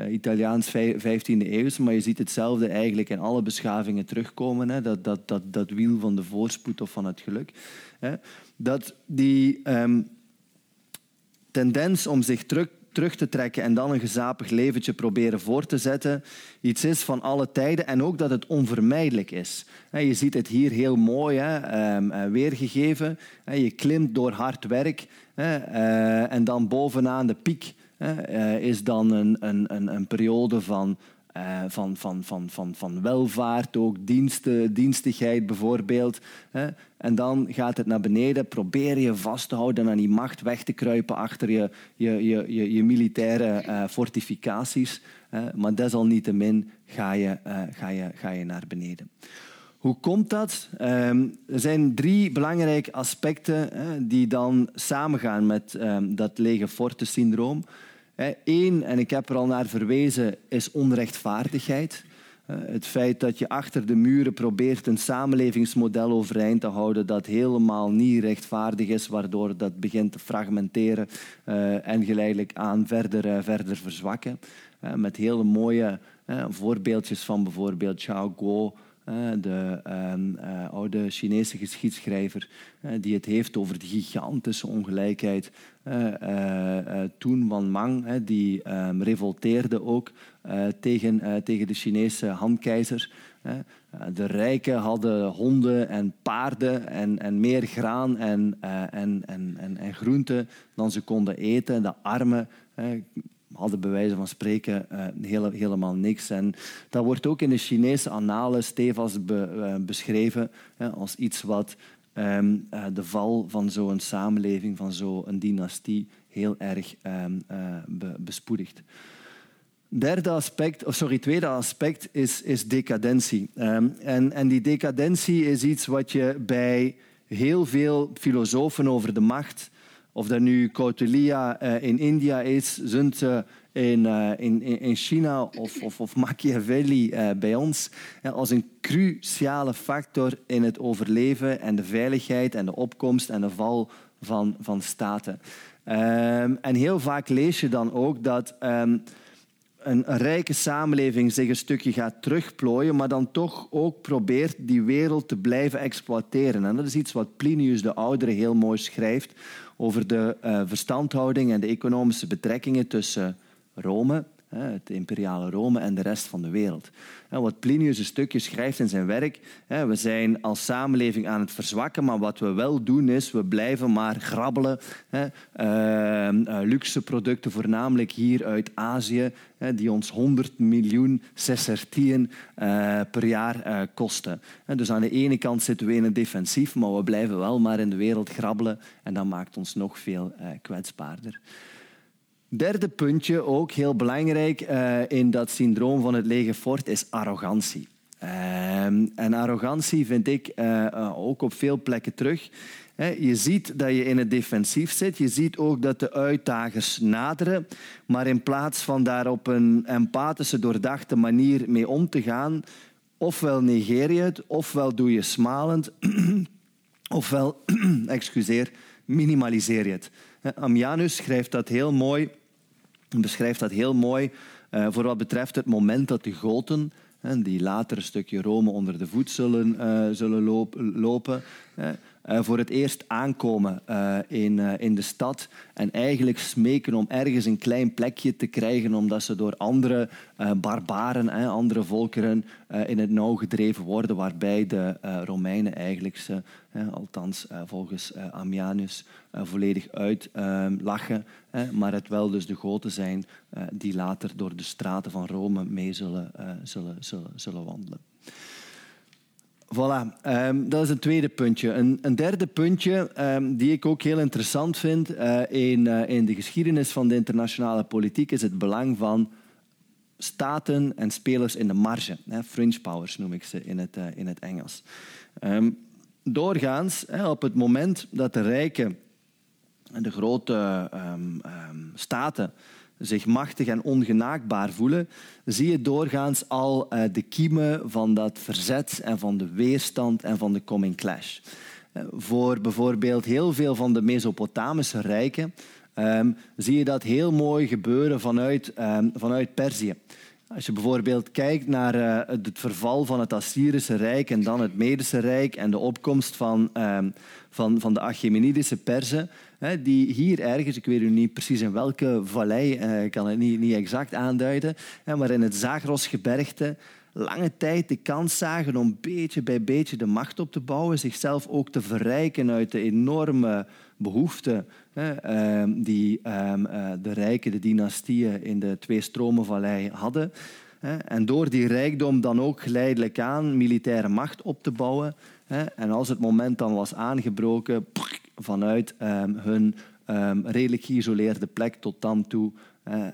Italiaans 15e eeuw. Maar je ziet hetzelfde eigenlijk in alle beschavingen terugkomen. Dat, dat, dat, dat wiel van de voorspoed of van het geluk. Dat die ehm, tendens om zich terug terug te trekken en dan een gezapig leventje proberen voor te zetten, iets is van alle tijden en ook dat het onvermijdelijk is. Je ziet het hier heel mooi ehm, eh, weergegeven. Je klimt door hard werk eh, en dan bovenaan de piek eh, is dan een, een, een periode van uh, van, van, van, van, van welvaart, ook diensten, dienstigheid bijvoorbeeld. En dan gaat het naar beneden. Probeer je vast te houden aan die macht, weg te kruipen achter je, je, je, je, je militaire uh, fortificaties. Maar desalniettemin ga je, uh, ga, je, ga je naar beneden. Hoe komt dat? Um, er zijn drie belangrijke aspecten die dan samengaan met um, dat lege forte syndroom. Eén, en ik heb er al naar verwezen, is onrechtvaardigheid. Het feit dat je achter de muren probeert een samenlevingsmodel overeind te houden dat helemaal niet rechtvaardig is, waardoor dat begint te fragmenteren uh, en geleidelijk aan verder, uh, verder verzwakken. Met hele mooie voorbeeldjes van bijvoorbeeld Xiao Guo, de ehm, oude Chinese geschiedschrijver, die het heeft over de gigantische ongelijkheid. Toen Wan Mang, die ehm, revolteerde ook tegen, tegen de Chinese handkeizer. De rijken hadden honden en paarden en, en meer graan en, en, en, en, en groenten dan ze konden eten. De armen hadden bij wijze van spreken uh, helemaal niks. En dat wordt ook in de Chinese annalen stevast uh, beschreven als iets wat um, uh, de val van zo'n samenleving, van zo'n dynastie, heel erg be bespoedigt. Derde aspect, of sorry, tweede aspect is, is decadentie. Um, en, en die decadentie is iets wat je bij heel veel filosofen over de macht of dat nu Kautilya uh, in India is, Sun in, uh, in, in China of, of, of Machiavelli uh, bij ons, als een cruciale factor in het overleven en de veiligheid en de opkomst en de val van, van staten. Um, en heel vaak lees je dan ook dat een, een, rijke samenleving zich een stukje gaat terugplooien, maar dan toch ook probeert die wereld te blijven exploiteren. En dat is iets wat Plinius de Oudere heel mooi schrijft over de uh, verstandhouding en de economische betrekkingen tussen Rome, het imperiale Rome en de rest van de wereld. Wat Plinius een stukje schrijft in zijn werk, we zijn als samenleving aan het verzwakken, maar wat we wel doen is, we blijven maar grabbelen. Ehm, eh, luxe producten, voornamelijk hier uit Azië, die ons 100 miljoen sestertien eh, per jaar eh, kosten. Dus aan de ene kant zitten we in een defensief, maar we blijven wel maar in de wereld grabbelen en dat maakt ons nog veel kwetsbaarder. Derde puntje, ook heel belangrijk uh, in dat syndroom van het lege fort, is arrogantie. Uh, en arrogantie vind ik uh, ook op veel plekken terug. je ziet dat je in het defensief zit. Je ziet ook dat de uitdagers naderen. Maar in plaats van daar op een empathische, doordachte manier mee om te gaan, ofwel negeer je het, ofwel doe je smalend, ofwel, excuseer, minimaliseer je het. Ammianus schrijft dat heel mooi beschrijft dat heel mooi uh, voor wat betreft het moment dat de Goten, die later een stukje Rome onder de voet zullen, uh, zullen lopen, voor het eerst aankomen uh, in, uh, in de stad en eigenlijk smeken om ergens een klein plekje te krijgen omdat ze door andere barbaren, andere volkeren in het nauw gedreven worden, waarbij de Romeinen eigenlijk ze, althans volgens Ammianus, volledig uitlachen, maar het wel dus de Goten zijn die later door de straten van Rome mee zullen, zullen, zullen, zullen wandelen. Voilà, um, dat is een tweede puntje. Een, een derde puntje um, die ik ook heel interessant vind uh, in, uh, in de geschiedenis van de internationale politiek is het belang van staten en spelers in de marge. Hè, fringe powers noem ik ze in het, uh, in het Engels. Um, doorgaans, hè, op het moment dat de rijken en de grote staten zich machtig en ongenaakbaar voelen, zie je doorgaans al uh, de kiemen van dat verzet en van de weerstand en van de coming clash. Uh, voor bijvoorbeeld heel veel van de Mesopotamische rijken um, zie je dat heel mooi gebeuren vanuit, um, vanuit Perzië. Als je bijvoorbeeld kijkt naar uh, het verval van het Assyrische Rijk en dan het Medische Rijk en de opkomst van, um, van, van de Achaemenidische Perzen, die hier ergens, ik weet nu niet precies in welke vallei, eh, ik kan het niet, niet exact aanduiden, maar in het Zagrosgebergte lange tijd de kans zagen om beetje bij beetje de macht op te bouwen, zichzelf ook te verrijken uit de enorme behoeften ehm, die ehm, eh, de rijken, de dynastieën in de Twee Stromenvallei hadden. En door die rijkdom dan ook geleidelijk aan militaire macht op te bouwen. En als het moment dan was aangebroken, vanuit um, hun um, redelijk geïsoleerde plek tot dan toe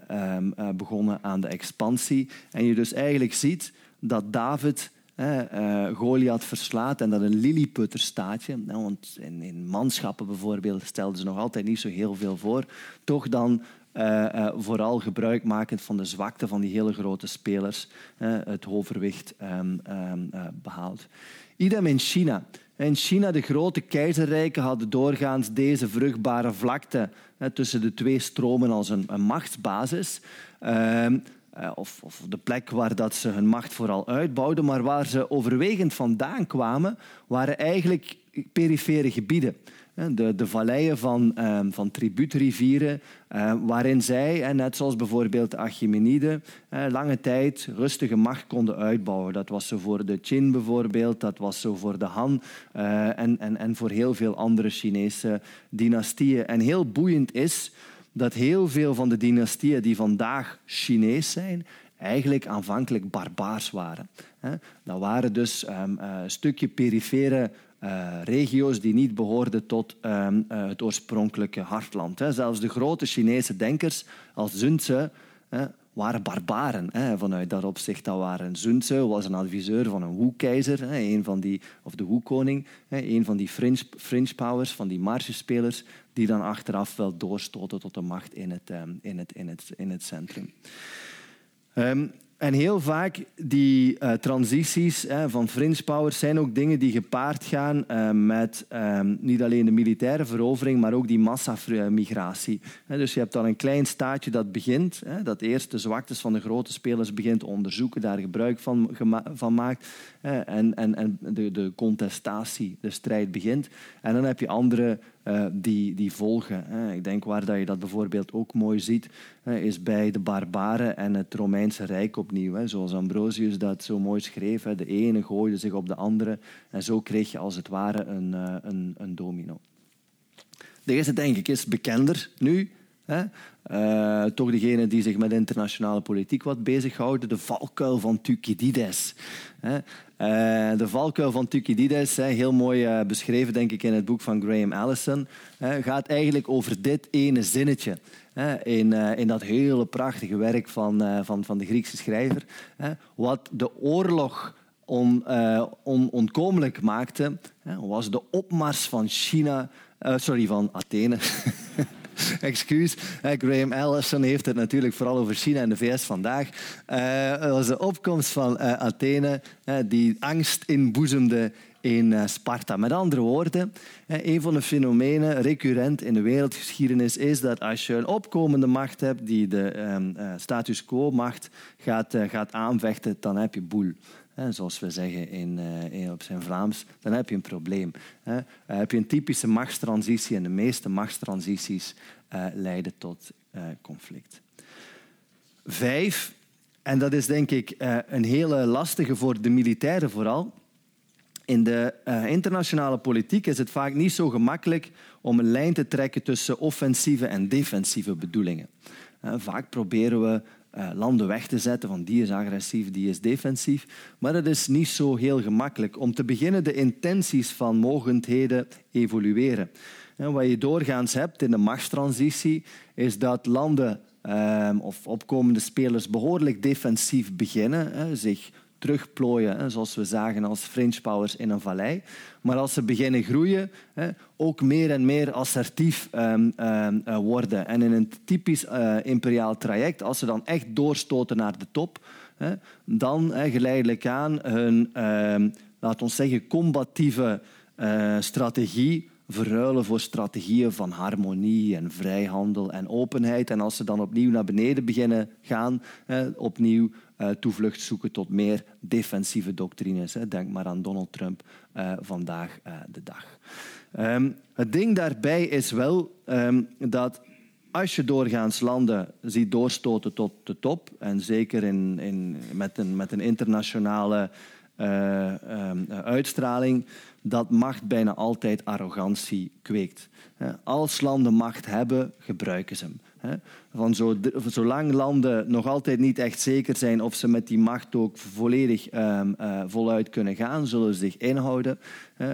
um, uh, begonnen aan de expansie. En je dus eigenlijk ziet dat David uh, Goliath verslaat en dat een lilliputterstaatje, nou, want in, in, manschappen bijvoorbeeld stelden ze nog altijd niet zo heel veel voor, toch dan uh, uh, vooral gebruikmakend van de zwakte van die hele grote spelers het overwicht behaalt. Idem in China. In China, de grote keizerrijken hadden doorgaans deze vruchtbare vlakte hè, tussen de twee stromen als een, een machtsbasis. Uh, of, of, de plek waar dat ze hun macht vooral uitbouwden, maar waar ze overwegend vandaan kwamen, waren eigenlijk perifere gebieden de, de valleien van, um, van tribuutrivieren, uh, waarin zij, net zoals bijvoorbeeld Achaemenide, uh, lange tijd rustige macht konden uitbouwen. Dat was zo voor de Qin bijvoorbeeld, dat was zo voor de Han uh, en, en, en voor heel veel andere Chinese dynastieën. En heel boeiend is dat heel veel van de dynastieën die vandaag Chinees zijn, eigenlijk aanvankelijk barbaars waren. Dat waren dus een stukje perifere uh, regio's die niet behoorden tot um, uh, het oorspronkelijke hartland. Hè. Zelfs de grote Chinese denkers als Sun waren barbaren hè, vanuit dat opzicht. Dat waren Sun was een adviseur van een Wu-keizer, van die, of de Wu-koning, een van die fringe, fringe powers, van die marchespelers, die dan achteraf wel doorstoten tot de macht in het, um, in het, in het, in het centrum. Um, en heel vaak die uh, transities hè, van fringe powers zijn ook dingen die gepaard gaan uh, met um, niet alleen de militaire verovering, maar ook die massamigratie. Dus je hebt dan een klein staatje dat begint, hè, dat eerst de zwaktes van de grote spelers begint te onderzoeken, daar gebruik van, van maakt en, en, en de, de contestatie, de strijd begint. En dan heb je andere uh, die, die volgen. Hè. Ik denk waar dat je dat bijvoorbeeld ook mooi ziet, hè, is bij de barbaren en het Romeinse Rijk opnieuw. Hè. Zoals Ambrosius dat zo mooi schreef. De ene gooide zich op de andere. En zo kreeg je als het ware een, uh, een, een domino. De denk ik, is bekender nu. Hè? Uh, toch degene die zich met internationale politiek wat bezighouden, de valkuil van Thucydides. Hè? Uh, de valkuil van Thucydides, heel mooi uh, beschreven denk ik in het boek van Graham Allison, gaat eigenlijk over dit ene zinnetje. In, in, dat hele prachtige werk van, van, van de Griekse schrijver. Wat de oorlog on, onkomelijk maakte, was de opmars van China, sorry, van Athene. Excuus. Graham Allison heeft het natuurlijk vooral over China en de VS vandaag. Uh, was de opkomst van uh, Athene, die angst inboezemde in Sparta. Met andere woorden, een van de fenomenen recurrent in de wereldgeschiedenis is dat als je een opkomende macht hebt die de um, status quo-macht gaat, gaat aanvechten, dan heb je boel zoals we zeggen in, uh, in, op zijn Vlaams, dan heb je een probleem. Hè. Uh, heb je een typische machtstransitie en de meeste machtstransities uh, leiden tot conflict. Vijf, en dat is denk ik een hele lastige voor de militairen vooral. In de internationale politiek is het vaak niet zo gemakkelijk om een lijn te trekken tussen offensieve en defensieve bedoelingen. vaak proberen we uh, landen weg te zetten van die is agressief, die is defensief. Maar dat is niet zo heel gemakkelijk. Om te beginnen de intenties van mogendheden evolueren. En wat je doorgaans hebt in de machtstransitie is dat landen um, of opkomende spelers behoorlijk defensief beginnen, zich terugplooien, zoals we zagen als fringe powers in een vallei. Maar als ze beginnen groeien, ook meer en meer assertief ehm, ehm, eh, worden. En in een typisch uh, imperiaal traject, als ze dan echt doorstoten naar de top, dan geleidelijk aan hun, ehm, laten we zeggen, combatieve uh, strategie verruilen voor strategieën van harmonie en vrijhandel en openheid. En als ze dan opnieuw naar beneden beginnen gaan, opnieuw uh, toevlucht zoeken tot meer defensieve doctrines. Denk maar aan Donald Trump uh, vandaag uh, de dag. Um, het ding daarbij is wel um, dat als je doorgaans landen ziet doorstoten tot de top, en zeker in, in, met, een, met een internationale um, uitstraling, dat macht bijna altijd arrogantie kweekt. Als landen macht hebben, gebruiken ze hem. Van zo, zolang landen nog altijd niet echt zeker zijn of ze met die macht ook volledig um, uh, voluit kunnen gaan, zullen ze zich inhouden.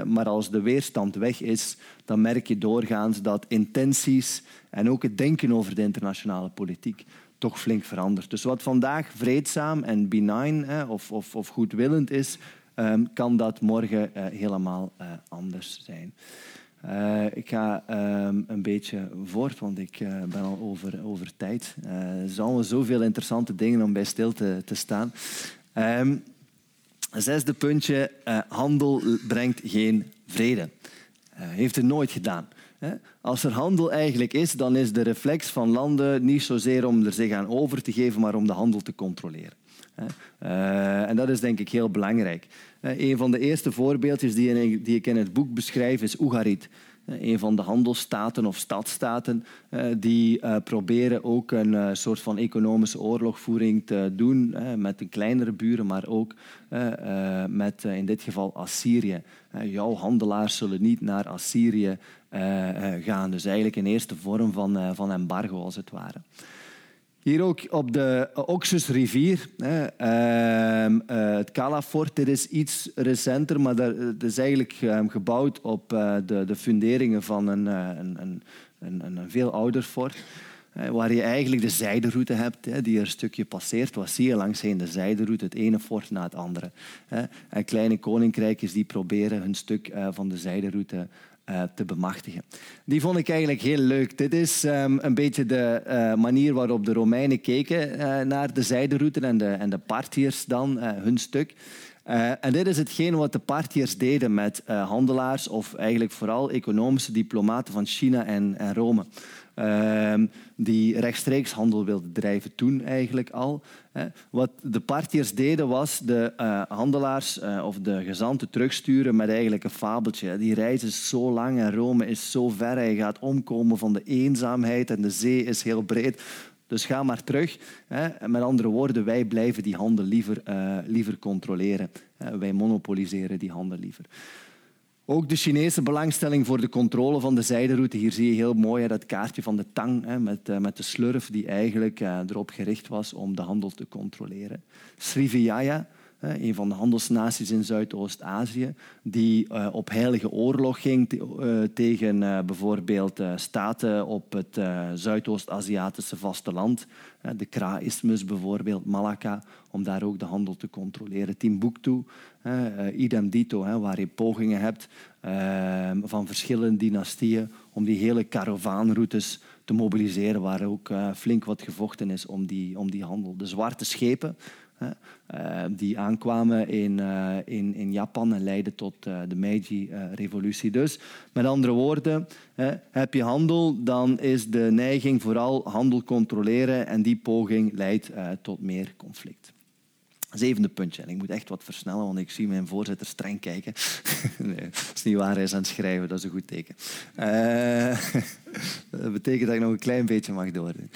Maar als de weerstand weg is, dan merk je doorgaans dat intenties en ook het denken over de internationale politiek toch flink verandert. Dus wat vandaag vreedzaam en benign of, of, of goedwillend is, um, kan dat morgen uh, helemaal uh, anders zijn. Uh, ik ga um, een beetje voort, want ik uh, ben al over, over tijd. Uh, er zijn zoveel interessante dingen om bij stil te, staan. Um, zesde puntje, handel brengt geen vrede. heeft het nooit gedaan. Als er handel eigenlijk is, dan is de reflex van landen niet zozeer om er zich aan over te geven, maar om de handel te controleren. En dat is denk ik heel belangrijk. Uh, een van de eerste voorbeeldjes die, ik in het boek beschrijf is Ugarit. Uh, een van de handelsstaten of stadstaten die proberen ook een soort van economische oorlogvoering te doen met de kleinere buren, maar ook met in dit geval Assyrië. jouw handelaars zullen niet naar Assyrië gaan. Dus eigenlijk een eerste vorm van, van embargo als het ware. Hier ook op de Oxusrivier. Hè, uh, het Calafort, dit is iets recenter, maar dat, het is eigenlijk ehm, gebouwd op uh, de, de funderingen van een, uh, een, een, een, veel ouder fort. waar je eigenlijk de zijderoute hebt, hè, die er een stukje passeert. Wat zie je langs heen? De zijderoute, het ene fort na het andere. Hè. En kleine koninkrijkjes die proberen hun stuk van de zijderoute uh, te bemachtigen. Die vond ik eigenlijk heel leuk. Dit is um, een beetje de uh, manier waarop de Romeinen keken uh, naar de zijderoute en de, en de Partiërs dan, hun stuk. en dit is hetgeen wat de Partiërs deden met handelaars of eigenlijk vooral economische diplomaten van China en, en Rome. Ehm, die rechtstreeks handel wilden drijven toen eigenlijk al. Wat de partiërs deden was de uh, handelaars uh, of de gezanten terugsturen met eigenlijk een fabeltje. Die reis is zo lang en Rome is zo ver. Hij gaat omkomen van de eenzaamheid en de zee is heel breed. Dus ga maar terug. Met andere woorden, wij blijven die handel liever, uh, liever controleren. Wij monopoliseren die handel liever. Ook de Chinese belangstelling voor de controle van de zijderoute. Hier zie je heel mooi dat kaartje van de tang met, uh, met de slurf die eigenlijk uh, erop gericht was om de handel te controleren. Srivijaya, een van de handelsnaties in Zuidoost-Azië, die uh, op heilige oorlog ging tegen bijvoorbeeld staten op het Zuidoost-Aziatische vasteland. de Kra-isthmus bijvoorbeeld, Malacca, om daar ook de handel te controleren. Timbuktu, idem dito, waar je pogingen hebt ehm, van verschillende dynastieën om die hele karavaanroutes te mobiliseren, waar ook flink wat gevochten is om die, om die handel. De zwarte schepen uh, die aankwamen in, uh, in, in Japan en leidden tot uh, de Meiji-revolutie. dus met andere woorden, heb je handel, dan is de neiging vooral handel controleren en die poging leidt tot meer conflict. Zevende puntje. En ik moet echt wat versnellen, want ik zie mijn voorzitter streng kijken. nee, dat is niet waar, hij is aan het schrijven. Dat is een goed teken. Dat betekent dat ik nog een klein beetje mag doordoen.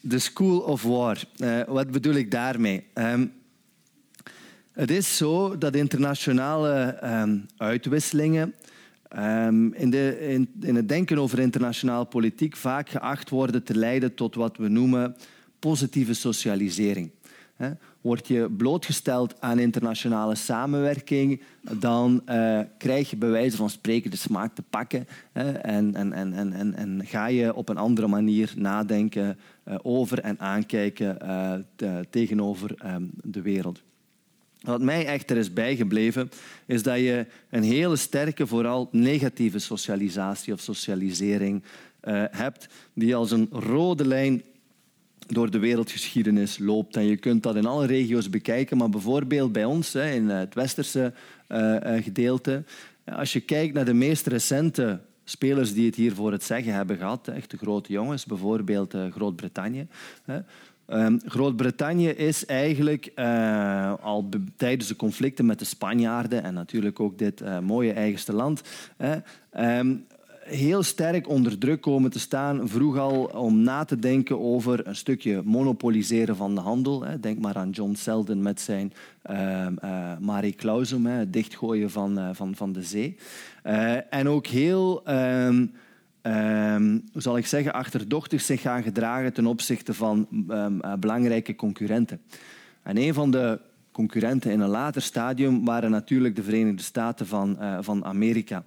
De School of War. Uh, wat bedoel ik daarmee? Um, het is zo dat internationale um, uitwisselingen um, in, de, in, het denken over internationale politiek vaak geacht worden te leiden tot wat we noemen positieve socialisering. Word je blootgesteld aan internationale samenwerking, dan uh, krijg je bij wijze van spreken de smaak te pakken hè, en, en, en, en, en, ga je op een andere manier nadenken uh, over en aankijken te, tegenover um, de wereld. Wat mij echter is bijgebleven, is dat je een hele sterke, vooral negatieve socialisatie of socialisering hebt, die als een rode lijn door de wereldgeschiedenis loopt. En je kunt dat in alle regio's bekijken, maar bijvoorbeeld bij ons in het westerse eh, eh, gedeelte. Als je kijkt naar de meest recente spelers die het hier voor het zeggen hebben gehad, echt de grote jongens, bijvoorbeeld uh, Groot-Brittannië. Um, Groot-Brittannië is eigenlijk al tijdens de conflicten met de Spanjaarden en natuurlijk ook dit mooie eigenste land, um, heel sterk onder druk komen te staan, vroeg al om na te denken over een stukje monopoliseren van de handel. Denk maar aan John Selden met zijn uh, Marie Clausum, het dichtgooien van, uh, van, van de zee. Uh, en ook heel, um, hoe zal ik zeggen, achterdochtig zich gaan gedragen ten opzichte van belangrijke concurrenten. En een van de concurrenten in een later stadium waren natuurlijk de Verenigde Staten van, van Amerika.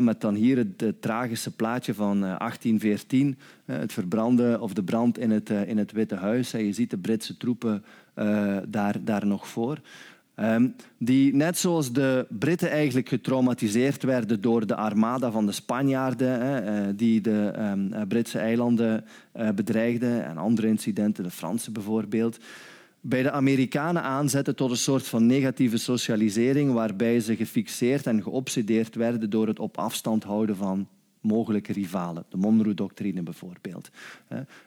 Met dan hier het, tragische plaatje van 1814, eh, het verbranden of de brand in het, eh, in het Witte Huis. Je ziet de Britse troepen eh, daar, daar nog voor. Ehm, die net zoals de Britten eigenlijk getraumatiseerd werden door de armada van de Spanjaarden, die de ehm, Britse eilanden bedreigden en andere incidenten, de Fransen bijvoorbeeld. Bij de Amerikanen aanzetten tot een soort van negatieve socialisering, waarbij ze gefixeerd en geobsedeerd werden door het op afstand houden van mogelijke rivalen. De Monroe-doctrine bijvoorbeeld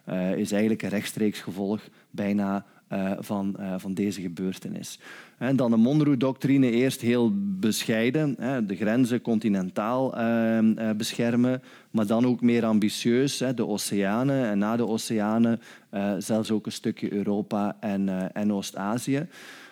uh, is eigenlijk een rechtstreeks gevolg bijna uh, van, uh, van deze gebeurtenis. En dan de Monroe-doctrine eerst heel bescheiden, de grenzen continentaal uh, beschermen, maar dan ook meer ambitieus, de oceanen en na de oceanen zelfs ook een stukje Europa en, en Oost-Azië.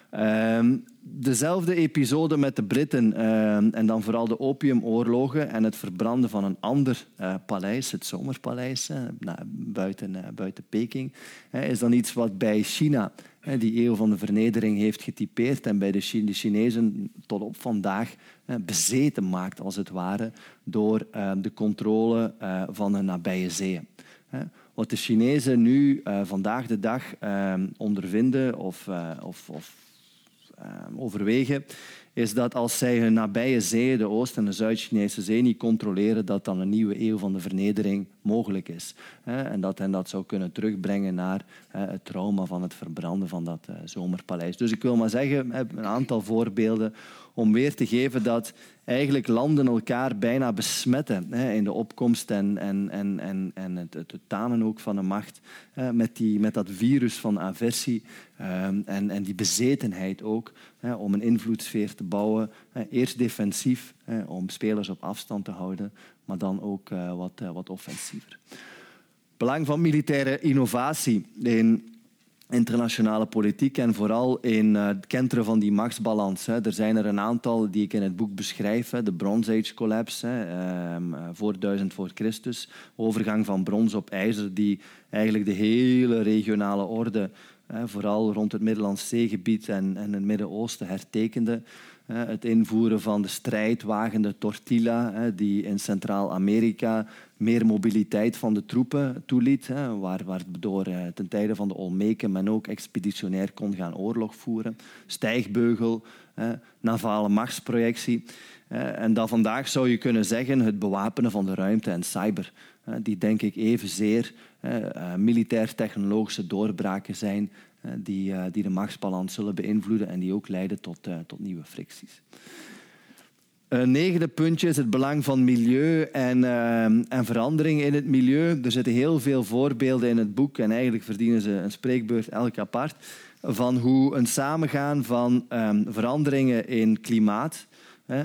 Ehm, dezelfde episode met de Britten ehm, en dan vooral de opiumoorlogen en het verbranden van een ander paleis, het Zomerpaleis, nou, buiten, buiten Peking, is dan iets wat bij China die eeuw van de vernedering heeft getypeerd en bij de, Chinezen tot op vandaag bezeten maakt, als het ware, door ehm, de controle uh, van de nabije zeeën. Wat de Chinezen nu vandaag de dag ondervinden of, of, of Ehm, overwegen, is dat als zij hun nabije zee, de Oost- en de Zuid-Chinese zee, niet controleren, dat dan een nieuwe eeuw van de vernedering mogelijk is. En dat hen dat zou kunnen terugbrengen naar het trauma van het verbranden van dat eh, zomerpaleis. Dus ik wil maar zeggen, een aantal voorbeelden om weer te geven dat eigenlijk landen elkaar bijna besmetten hè, in de opkomst en, en, en, en, en het, het tanen ook van de macht hè, met, die, met dat virus van aversie um, en, en die bezetenheid ook hè, om een invloedssfeer te bouwen. Eerst defensief, om spelers op afstand te houden, maar dan ook uh, wat, uh, wat offensiever. Belang van militaire innovatie in internationale politiek en vooral in uh, het kenteren van die machtsbalans. Er zijn er een aantal die ik in het boek beschrijf. De Bronze Age collapse, hè, um, voor 1000 voor Christus. Overgang van brons op ijzer die eigenlijk de hele regionale orde, vooral rond het Middellandse Zeegebied en het Midden-Oosten, hertekende. Het invoeren van de strijdwagende tortilla, die in Centraal-Amerika meer mobiliteit van de troepen toeliet, waardoor eh, ten tijde van de Olmeken men ook expeditionair kon gaan oorlog voeren. Stijgbeugel, navale machtsprojectie. En dat vandaag zou je kunnen zeggen het bewapenen van de ruimte en cyber, die denk ik evenzeer eh, militair-technologische doorbraken zijn die, eh, die de machtsbalans zullen beïnvloeden en die ook leiden tot, uh, tot nieuwe fricties. Een negende puntje is het belang van milieu en, uh, en verandering in het milieu. Er zitten heel veel voorbeelden in het boek en eigenlijk verdienen ze een spreekbeurt elk apart van hoe een samengaan van um, veranderingen in klimaat hè,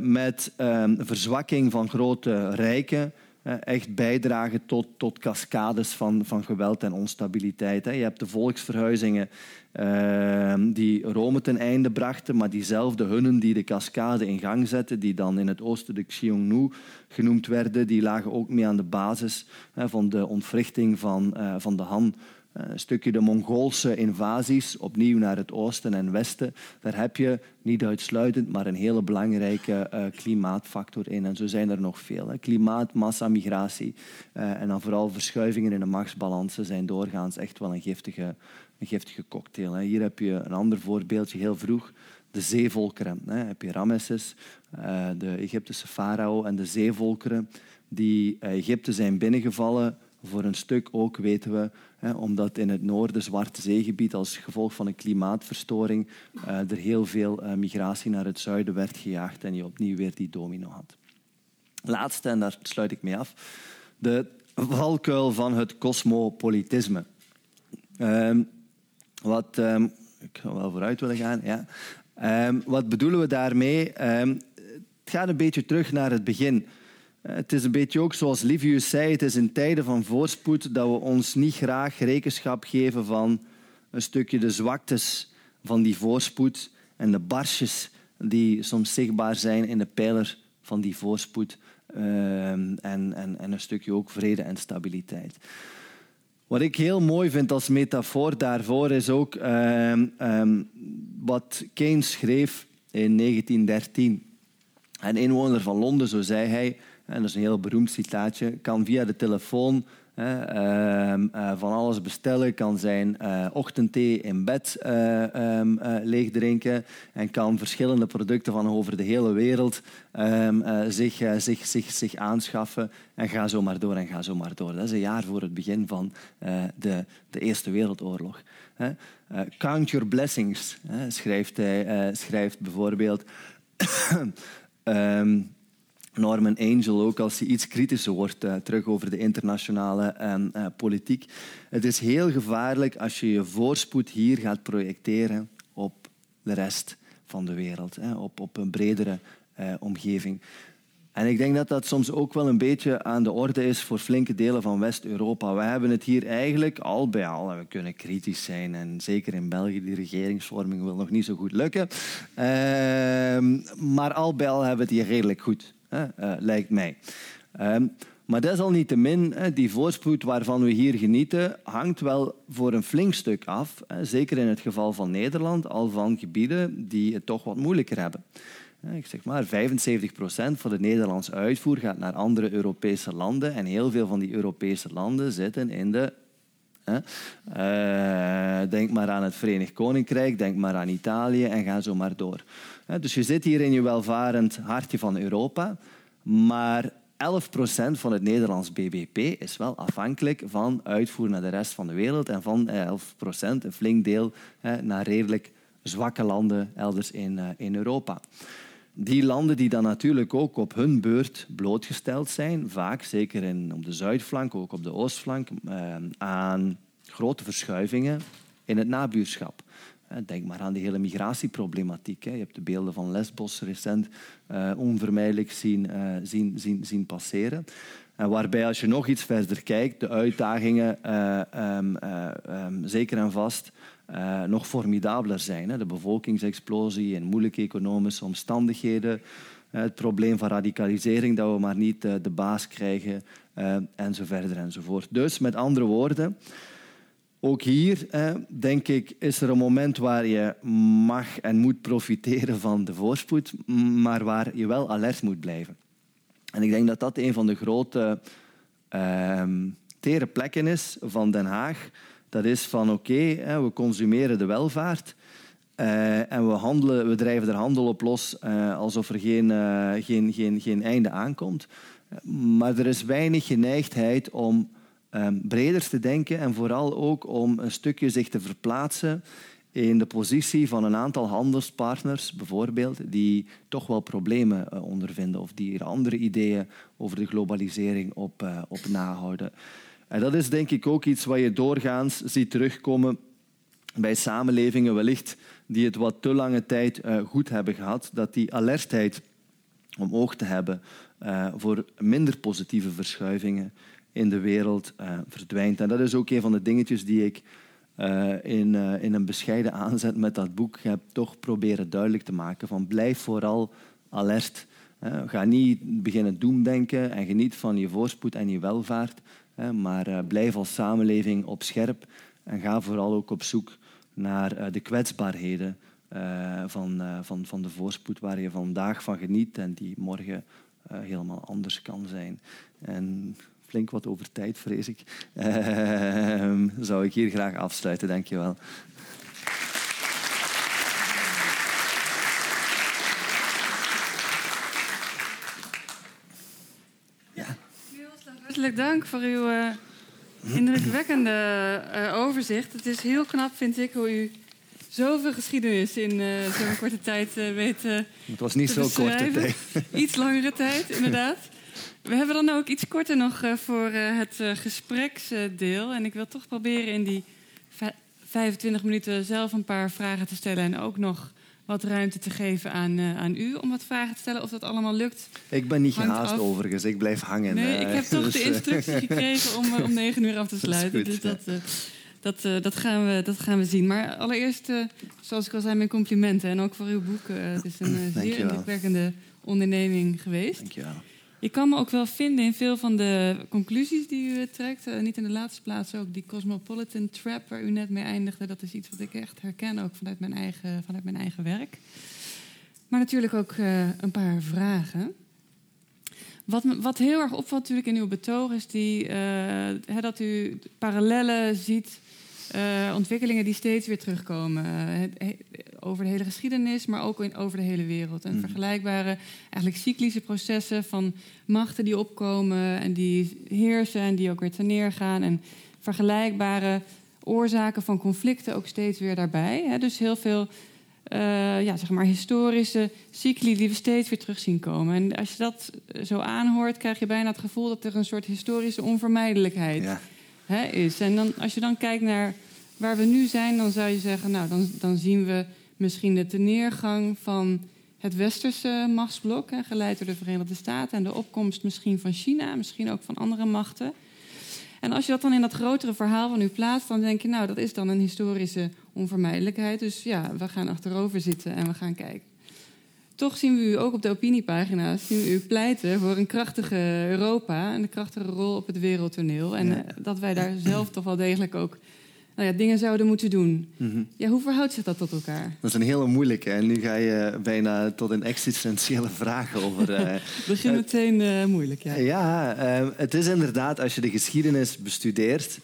met um, verzwakking van grote rijken echt bijdragen tot, tot cascades van, van geweld en onstabiliteit. Je hebt de volksverhuizingen ehm, die Rome ten einde brachten, maar diezelfde hunnen die de cascade in gang zetten, die dan in het oosten de Xiongnu genoemd werden, die lagen ook mee aan de basis van de ontwrichting van, eh, van de Han eh, een stukje de Mongoolse invasies, opnieuw naar het oosten en westen. Daar heb je niet uitsluitend, maar een hele belangrijke uh, klimaatfactor in. En zo zijn er nog veel. Hè. Klimaat, massa, migratie uh, en dan vooral verschuivingen in de machtsbalansen zijn doorgaans echt wel een giftige, een giftige cocktail. Hè. Hier heb je een ander voorbeeldje heel vroeg. De zeevolkeren. Hè. Heb je Ramesses, de Egyptische farao en de zeevolkeren die Egypte zijn binnengevallen voor een stuk ook weten we, hè, omdat in het noorden, Zwarte Zeegebied, als gevolg van een klimaatverstoring, uh, er heel veel uh, migratie naar het zuiden werd gejaagd en je opnieuw weer die domino had. Laatste, en daar sluit ik mee af, de valkuil van het cosmopolitisme. Um, wat, um, ik ga wel vooruit willen gaan, ja. Um, wat bedoelen we daarmee? het gaat een beetje terug naar het begin. Eh, het is een beetje ook zoals Livius zei, het is in tijden van voorspoed dat we ons niet graag rekenschap geven van een stukje de zwaktes van die voorspoed en de barsjes die soms zichtbaar zijn in de pijler van die voorspoed uh, en, en, en een stukje ook vrede en stabiliteit. Wat ik heel mooi vind als metafoor daarvoor is ook um, wat Keynes schreef in 1913. Een inwoner van Londen, zo zei hij, en dat is een heel beroemd citaatje, kan via de telefoon Ehm, eh, van alles bestellen kan zijn uh, ochtendthee in bed uh, um, leeg drinken en kan verschillende producten van over de hele wereld um, zich, zich, zich, zich aanschaffen en ga zo maar door en ga zo maar door. Dat is een jaar voor het begin van de, de Eerste Wereldoorlog. count your blessings, schrijft hij schrijft bijvoorbeeld. Norman Angel ook als hij iets kritischer wordt uh, terug over de internationale uh, politiek. Het is heel gevaarlijk als je je voorspoed hier gaat projecteren op de rest van de wereld, hè, op, op een bredere uh, omgeving. En ik denk dat dat soms ook wel een beetje aan de orde is voor flinke delen van West-Europa. We hebben het hier eigenlijk al bij al, we kunnen kritisch zijn, en zeker in België, die regeringsvorming wil nog niet zo goed lukken. Ehm, maar al bij al hebben we het hier redelijk goed. Uh, lijkt mij. Um, maar desalniettemin, die voorspoed waarvan we hier genieten, hangt wel voor een flink stuk af. Zeker in het geval van Nederland, al van gebieden die het toch wat moeilijker hebben. Ik zeg maar, 75% van de Nederlandse uitvoer gaat naar andere Europese landen. En heel veel van die Europese landen zitten in de. Uh, denk maar aan het Verenigd Koninkrijk, denk maar aan Italië en ga zo maar door. Dus je zit hier in je welvarend hartje van Europa, maar 11% van het Nederlands BBP is wel afhankelijk van uitvoer naar de rest van de wereld en van 11% een flink deel naar redelijk zwakke landen elders in, eh, in Europa. Die landen die dan natuurlijk ook op hun beurt blootgesteld zijn, vaak zeker in, op de zuidflank, ook op de oostflank, eh, aan grote verschuivingen in het nabuurschap. Denk maar aan die hele migratieproblematiek. Je hebt de beelden van Lesbos recent uh, onvermijdelijk zien, uh, zien, zien, zien passeren. En waarbij als je nog iets verder kijkt, de uitdagingen um, um, zeker en vast nog formidabeler zijn. Hè. De bevolkingsexplosie in moeilijke economische omstandigheden. Het probleem van radicalisering, dat we maar niet de baas krijgen, en zo verder enzovoort. Dus met andere woorden, ook hier, denk ik, is er een moment waar je mag en moet profiteren van de voorspoed, maar waar je wel alert moet blijven. En ik denk dat dat een van de grote uh, tere plekken is van Den Haag. Dat is van oké, we consumeren de welvaart uh, en we, handelen, drijven er handel op los uh, alsof er geen, uh, geen, geen, geen einde aankomt. Maar er is weinig geneigdheid om um, breder te denken en vooral ook om een stukje zich te verplaatsen in de positie van een aantal handelspartners, bijvoorbeeld, die toch wel problemen uh, ondervinden of die er andere ideeën over de globalisering op, uh, op nahouden. En dat is denk ik ook iets wat je doorgaans ziet terugkomen bij samenlevingen wellicht die het wat te lange tijd uh, goed hebben gehad, dat die alertheid om oog te hebben voor minder positieve verschuivingen in de wereld uh, verdwijnt. En dat is ook een van de dingetjes die ik uh, in, uh, in een bescheiden aanzet met dat boek heb toch proberen duidelijk te maken. Van blijf vooral alert. ga niet beginnen doemdenken en geniet van je voorspoed en je welvaart. maar blijf als samenleving op scherp en ga vooral ook op zoek naar de kwetsbaarheden van, van, van de voorspoed waar je vandaag van geniet en die morgen helemaal anders kan zijn. En flink wat over tijd, vrees ik. Uh, zou ik hier graag afsluiten, dankjewel. Ja. Hartelijk dank voor uw uh, indrukwekkende uh, overzicht. Het is heel knap, vind ik, hoe u zoveel geschiedenis in uh, zo'n korte tijd weet Het was niet zo korte tijd. Iets langere tijd, inderdaad. We hebben dan ook iets korter nog uh, voor uh, het uh, gespreksdeel. En ik wil toch proberen in die 25 minuten zelf een paar vragen te stellen. En ook nog wat ruimte te geven aan, aan u om wat vragen te stellen. Of dat allemaal lukt. Ik ben niet gehaast af. overigens, ik blijf hangen. Nee, ik heb toch dus, de instructie gekregen om om 9 uur af te sluiten. Dat goed, dus dat, dat, dat, gaan we, dat gaan we zien. Maar allereerst, zoals ik al zei, mijn complimenten. En ook voor uw boek. het is een zeer indrukwekkende onderneming geweest. Dankjewel. Je kan me ook wel vinden in veel van de conclusies die u trekt. Uh, niet in de laatste plaats ook die cosmopolitan trap waar u net mee eindigde. Dat is iets wat ik echt herken ook vanuit mijn eigen, vanuit mijn eigen werk. Maar natuurlijk ook uh, een paar vragen. Wat, wat heel erg opvalt natuurlijk in uw betoog is die, uh, dat u parallellen ziet, uh, ontwikkelingen die steeds weer terugkomen. Uh, over de hele geschiedenis, maar ook in, over de hele wereld. En mm. vergelijkbare, eigenlijk cyclische processen van machten die opkomen en die heersen en die ook weer ten neergaan. En vergelijkbare oorzaken van conflicten ook steeds weer daarbij. Hè. Dus heel veel uh, ja, zeg maar historische cycli die we steeds weer terug zien komen. En als je dat zo aanhoort, krijg je bijna het gevoel dat er een soort historische onvermijdelijkheid hè, is. En dan, als je dan kijkt naar waar we nu zijn, dan zou je zeggen, nou, dan, dan zien we misschien de neergang van het westerse machtsblok, hè, geleid door de Verenigde Staten, en de opkomst misschien van China, misschien ook van andere machten. En als je dat dan in dat grotere verhaal van u plaatst, dan denk je, nou, dat is dan een historische onvermijdelijkheid. Dus ja, we gaan achterover zitten en we gaan kijken. Toch zien we u ook op de opiniepagina's zien we u pleiten voor een krachtige Europa en een krachtige rol op het wereldtoneel. En eh, dat wij daar zelf toch wel degelijk ook nou ja, dingen zouden moeten doen. Mhm. ja, hoe verhoudt zich dat tot elkaar? Dat is een hele moeilijke. En nu ga je bijna tot een existentiële vraag over. Uh, Begin meteen uh, moeilijk, ja. Ja, uh, het is inderdaad, als je de geschiedenis bestudeert,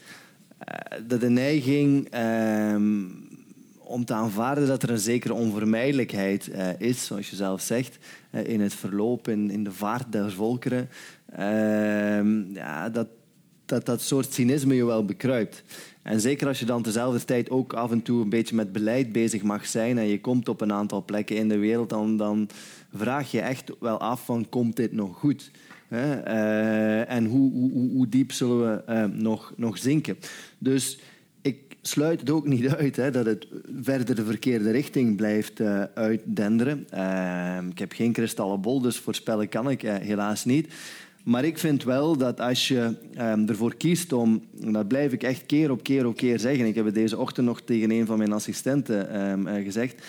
dat de neiging ehm, om te aanvaarden dat er een zekere onvermijdelijkheid is, zoals je zelf zegt, in het verloop, in, de vaart der volkeren. Ehm, ja, dat, dat dat soort cynisme je wel bekruipt. En zeker als je dan tezelfde tijd ook af en toe een beetje met beleid bezig mag zijn en je komt op een aantal plekken in de wereld, dan, dan vraag je echt wel af van komt dit nog goed? Uh, en hoe, hoe, hoe, diep zullen we nog, nog zinken? Dus sluit het ook niet uit hè, dat het verder de verkeerde richting blijft uh, uitdenderen. ik heb geen kristallenbol, dus voorspellen kan ik helaas niet. Maar ik vind wel dat als je um, ervoor kiest om, en dat blijf ik echt keer op keer op keer zeggen, ik heb het deze ochtend nog tegen een van mijn assistenten um, uh, gezegd,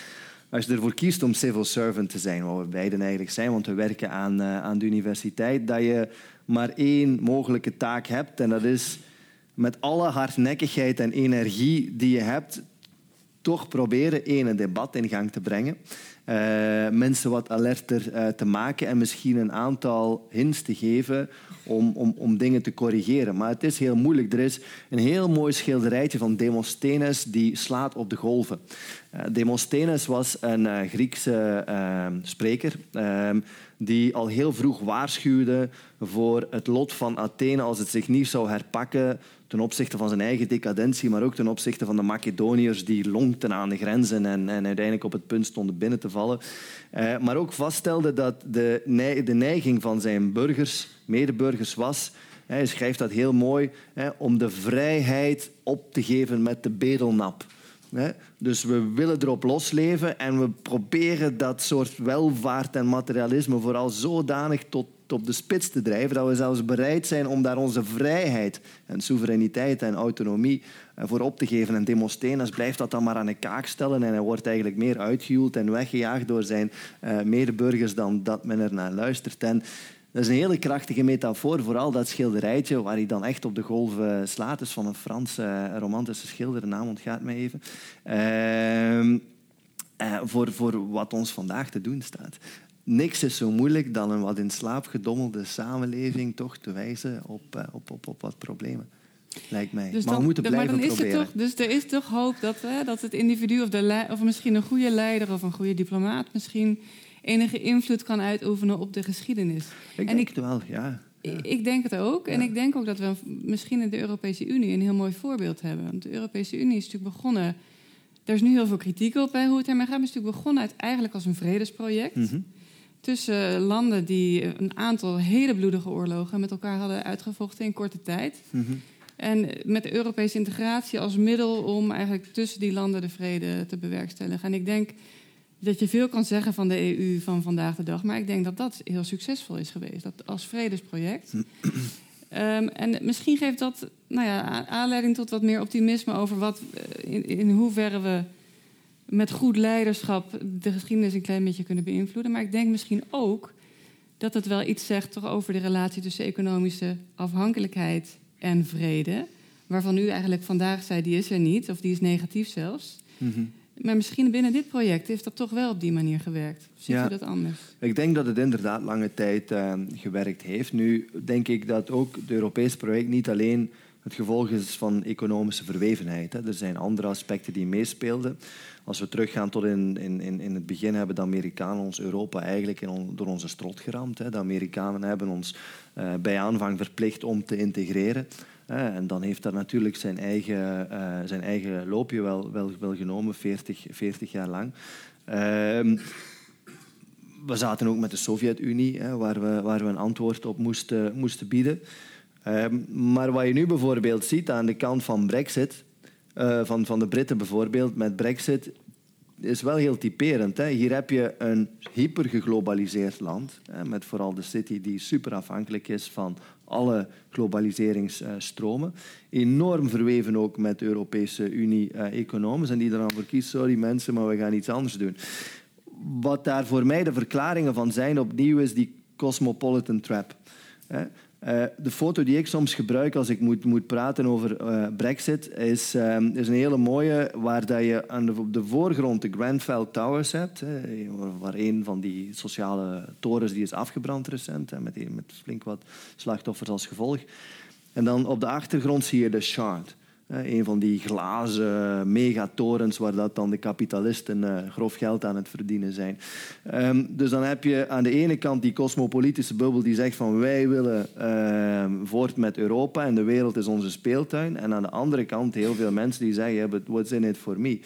als je ervoor kiest om civil servant te zijn, wat we beiden eigenlijk zijn, want we werken aan, aan de universiteit, dat je maar één mogelijke taak hebt en dat is met alle hardnekkigheid en energie die je hebt, toch proberen één een debat in gang te brengen. Uh, mensen wat alerter uh, te maken en misschien een aantal hints te geven om, om, om dingen te corrigeren. Maar het is heel moeilijk. Er is een heel mooi schilderijtje van Demosthenes die slaat op de golven. Uh, Demosthenes was een Griekse spreker ehm, die al heel vroeg waarschuwde voor het lot van Athene als het zich niet zou herpakken ten opzichte van zijn eigen decadentie, maar ook ten opzichte van de Macedoniërs die longten aan de grenzen en, en uiteindelijk op het punt stonden binnen te vallen. Uh, maar ook vaststelde dat de, de neiging van zijn burgers, medeburgers, was hij schrijft dat heel mooi, om de vrijheid op te geven met de bedelnap. Dus we willen erop losleven en we proberen dat soort welvaart en materialisme vooral zodanig tot op de spits te drijven, dat we zelfs bereid zijn om daar onze vrijheid en soevereiniteit en autonomie eh, voor op te geven. En Demosthenes blijft dat dan maar aan de kaak stellen en hij wordt eigenlijk meer uitgehuwd en weggejaagd door zijn uh, medeburgers dan dat men er naar luistert. En dat is een hele krachtige metafoor, vooral dat schilderijtje waar hij dan echt op de golven slaat. is van een Franse romantische schilder, de naam ontgaat mij even. Uh, voor, voor wat ons vandaag te doen staat niks is zo moeilijk dan een wat in slaap gedommelde samenleving toch te wijzen op, uh, op, op, op wat problemen. Lijkt mij. Dus maar dan, we moeten blijven maar dan is proberen. toch, dus er is toch hoop dat, hè, dat het individu of, de of misschien een goede leider of een goede diplomaat misschien enige invloed kan uitoefenen op de geschiedenis. Ik en denk ik, het wel, ja. Ik denk het ook. En ik denk ook dat we misschien in de Europese Unie een heel mooi voorbeeld hebben. Want de Europese Unie is natuurlijk begonnen. Er is nu heel veel kritiek op bij hoe het ermee gaat. Maar het is natuurlijk begonnen uit, eigenlijk als een vredesproject. Mm tussen landen die een aantal hele bloedige oorlogen met elkaar hadden uitgevochten in korte tijd. Mhm. En met de Europese integratie als middel om eigenlijk tussen die landen de vrede te bewerkstelligen. En ik denk dat je veel kan zeggen van de EU van vandaag de dag, maar ik denk dat dat heel succesvol is geweest, dat als vredesproject. um, en misschien geeft dat nou ja, aanleiding tot wat meer optimisme over wat, eh, in, in hoeverre we met goed leiderschap de geschiedenis een klein beetje kunnen beïnvloeden. Maar ik denk misschien ook dat het wel iets zegt toch over de relatie tussen economische afhankelijkheid en vrede. Waarvan u eigenlijk vandaag zei, die is er niet, of die is negatief zelfs. Mhm. Maar misschien binnen dit project heeft dat toch wel op die manier gewerkt. Ziet Ja. u dat anders? Ik denk dat het inderdaad lange tijd eh, gewerkt heeft. Nu denk ik dat ook het Europees project niet alleen het gevolg is van economische verwevenheid. Hè. Er zijn andere aspecten die meespeelden. Als we teruggaan tot in, in, in het begin, hebben de Amerikanen ons Europa eigenlijk in door onze strot geramd. Hè. De Amerikanen hebben ons eh, bij aanvang verplicht om te integreren. en dan heeft dat natuurlijk zijn eigen, eh, zijn eigen loopje wel, wel, genomen, 40, 40 jaar lang. Ehm, we zaten ook met de Sovjet-Unie, waar, we, waar we een antwoord op moesten, moesten bieden. Ehm, maar wat je nu bijvoorbeeld ziet aan de kant van Brexit, eh, van, van de Britten bijvoorbeeld met Brexit, is wel heel typerend. Hè. Hier heb je een hypergeglobaliseerd land, hè, met vooral de city die super afhankelijk is van alle globaliseringsstromen. Enorm verweven ook met de Europese Unie-economen en die er dan voor kiest, sorry mensen, maar we gaan iets anders doen. Wat daar voor mij de verklaringen van zijn, opnieuw, is die cosmopolitan trap. Eh, de foto die ik soms gebruik als ik moet, moet praten over eh, Brexit is, ehm, is een hele mooie, waar dat je op de voorgrond de Grenfell Towers hebt, waar een van die sociale torens die is afgebrand recent, hè, met, met flink wat slachtoffers als gevolg. En dan op de achtergrond zie je de Shard. Hè, Een van die glazen megatorens waar dat dan de kapitalisten eh, grof geld aan het verdienen zijn. Ehm, dus dan heb je aan de ene kant die cosmopolitische bubbel die zegt van wij willen ehm, voort met Europa en de wereld is onze speeltuin. En aan de andere kant heel veel mensen die zeggen, yeah, but what's in it for me?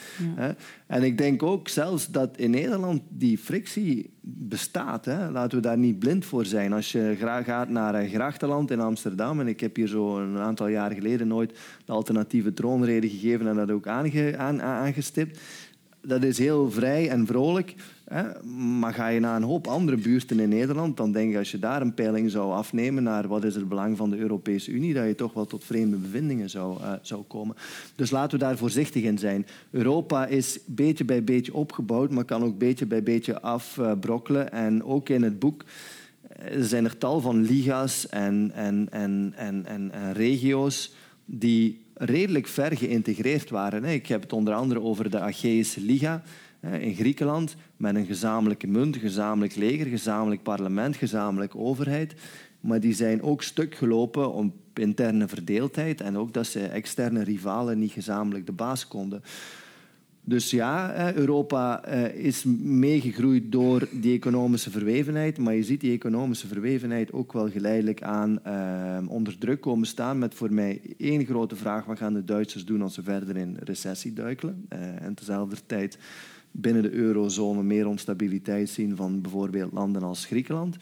En ik denk ook zelfs dat in Nederland die frictie bestaat. Hè? Laten we daar niet blind voor zijn. Als je graag gaat naar eh, Grachtenland in Amsterdam, en ik heb hier zo een aantal jaar geleden nooit alternatieve troonrede gegeven en dat ook aange, aan, aan- aangestipt. Dat is heel vrij en vrolijk. Hè? Maar ga je naar een hoop andere buurten in Nederland, dan denk ik als je daar een peiling zou afnemen naar wat is het belang van de Europese Unie, dat je toch wel tot vreemde bevindingen zou, eh, zou komen. Dus laten we daar voorzichtig in zijn. Europa is beetje bij beetje opgebouwd, maar kan ook beetje bij beetje afbrokkelen. En ook in het boek eh, zijn er tal van liga's en, en, en, en, en regio's die redelijk ver geïntegreerd waren. Ik heb het onder andere over de Achaeische Liga in Griekenland, met een gezamenlijke munt, gezamenlijk leger, gezamenlijk parlement, gezamenlijke overheid. Maar die zijn ook stuk gelopen om interne verdeeldheid en ook dat ze externe rivalen niet gezamenlijk de baas konden. Dus ja, eh, Europa eh, is meegegroeid door die economische verwevenheid, maar je ziet die economische verwevenheid ook wel geleidelijk aan eh, onder druk komen staan met voor mij één grote vraag, wat gaan de Duitsers doen als ze verder in recessie duikelen? En tezelfde tijd binnen de eurozone meer onstabiliteit zien van bijvoorbeeld landen als Griekenland.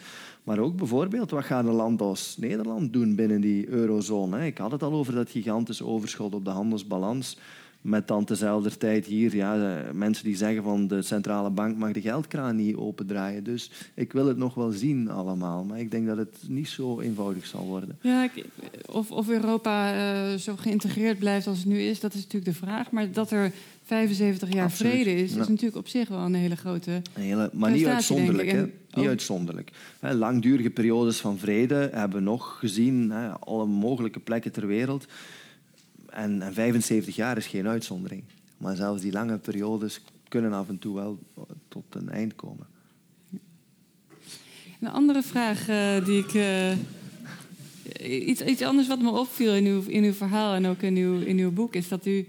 Maar ook bijvoorbeeld, wat gaat een land als Nederland doen binnen die eurozone? Ik had het al over dat gigantische overschot op de handelsbalans. Met dan tezelfde tijd hier ja, eh, mensen die zeggen van de centrale bank mag de geldkraan niet opendraaien. Dus ik wil het nog wel zien allemaal. Maar ik denk dat het niet zo eenvoudig zal worden. Ja, ik- of, of Europa eh, zo geïntegreerd blijft als het nu is, dat is natuurlijk de vraag. Maar dat er 75 jaar Absoluut, vrede is, ja. is natuurlijk op zich wel een hele grote... Een hele, maar niet uitzonderlijk. En Niet ook- uitzonderlijk. Hè, Langdurige periodes van vrede hebben we nog gezien. Hè, alle mogelijke plekken ter wereld. En, en 75 jaar is geen uitzondering. Maar zelfs die lange periodes kunnen af en toe wel tot een eind komen. Een andere vraag eh, die ik... eh, iets, iets anders wat me opviel in uw, in uw verhaal en ook in uw, in uw boek... is dat u...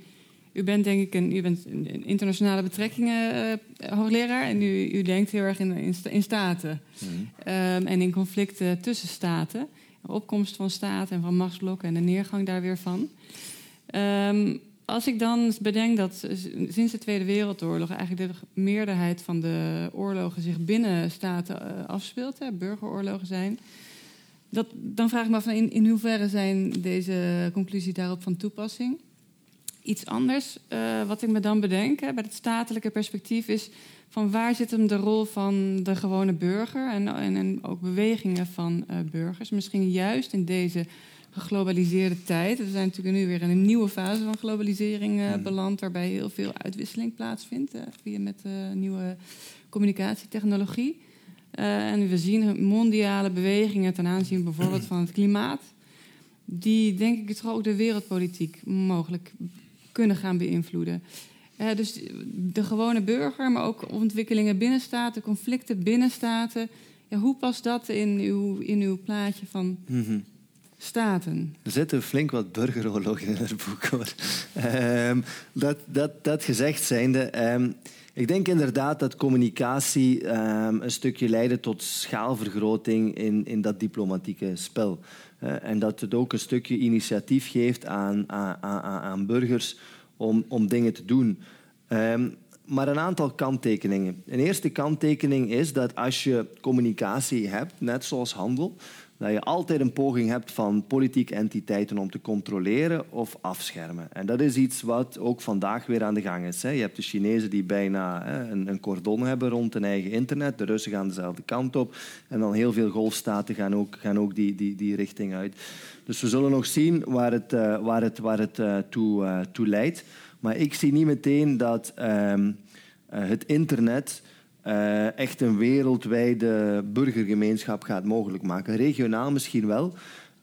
U bent denk ik een, u bent een internationale betrekkingen eh, hoogleraar... en u, u denkt heel erg in, in, in staten. Ehm, en in conflicten tussen staten. De opkomst van staten en van machtsblokken en de neergang daar weer van. Ehm, als ik dan bedenk dat sinds de Tweede Wereldoorlog eigenlijk de meerderheid van de oorlogen zich binnen staten eh, afspeelt, hè, burgeroorlogen zijn, dat, dan vraag ik me af in, in hoeverre zijn deze conclusies daarop van toepassing. Iets anders eh, wat ik me dan bedenk hè, bij het statelijke perspectief is van waar zit hem de rol van de gewone burger en, en, en ook bewegingen van eh, burgers. Misschien juist in deze geglobaliseerde tijd. We zijn natuurlijk nu weer in een nieuwe fase van globalisering eh, beland, waarbij heel veel uitwisseling plaatsvindt eh, via met eh, nieuwe communicatietechnologie. En we zien mondiale bewegingen ten aanzien bijvoorbeeld van het klimaat, die denk ik toch ook de wereldpolitiek mogelijk kunnen gaan beïnvloeden. dus de gewone burger, maar ook ontwikkelingen binnen staten, conflicten binnen staten. Ja, hoe past dat in uw, in uw plaatje van mhm. Staten? Er zitten flink wat burgeroorlogen in het boek. Hoor. Ehm, dat, dat, dat gezegd zijnde... Um, ik denk inderdaad dat communicatie um, een stukje leidde tot schaalvergroting in, in dat diplomatieke spel. Uh, en dat het ook een stukje initiatief geeft aan, aan, aan, aan burgers om, om dingen te doen. Maar een aantal kanttekeningen. Een eerste kanttekening is dat als je communicatie hebt, net zoals handel, dat je altijd een poging hebt van politieke entiteiten om te controleren of afschermen. En dat is iets wat ook vandaag weer aan de gang is. Je hebt de Chinezen die bijna een cordon hebben rond hun eigen internet. De Russen gaan dezelfde kant op. En dan heel veel golfstaten gaan ook, gaan ook die, die, die richting uit. Dus we zullen nog zien waar het, uh, waar het, waar het uh, toe, uh, toe leidt. Maar ik zie niet meteen dat ehm, het internet uh, echt een wereldwijde burgergemeenschap gaat mogelijk maken. Regionaal misschien wel.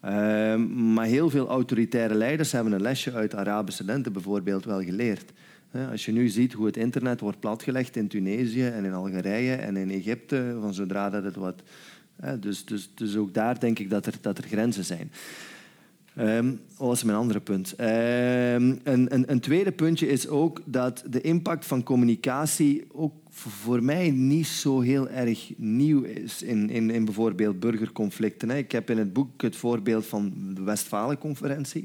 Uh, maar heel veel autoritaire leiders hebben een lesje uit Arabische lente bijvoorbeeld wel geleerd. Uh, als je nu ziet hoe het internet wordt platgelegd in Tunesië en in Algerije en in Egypte, van zodra dat het wat. dus, dus, dus ook daar denk ik dat er, dat er grenzen zijn. Um, was mijn andere punt? Um, een, een, een, tweede puntje is ook dat de impact van communicatie ook voor mij niet zo heel erg nieuw is in, in, in bijvoorbeeld burgerconflicten. Ik heb in het boek het voorbeeld van de Westfalenconferentie.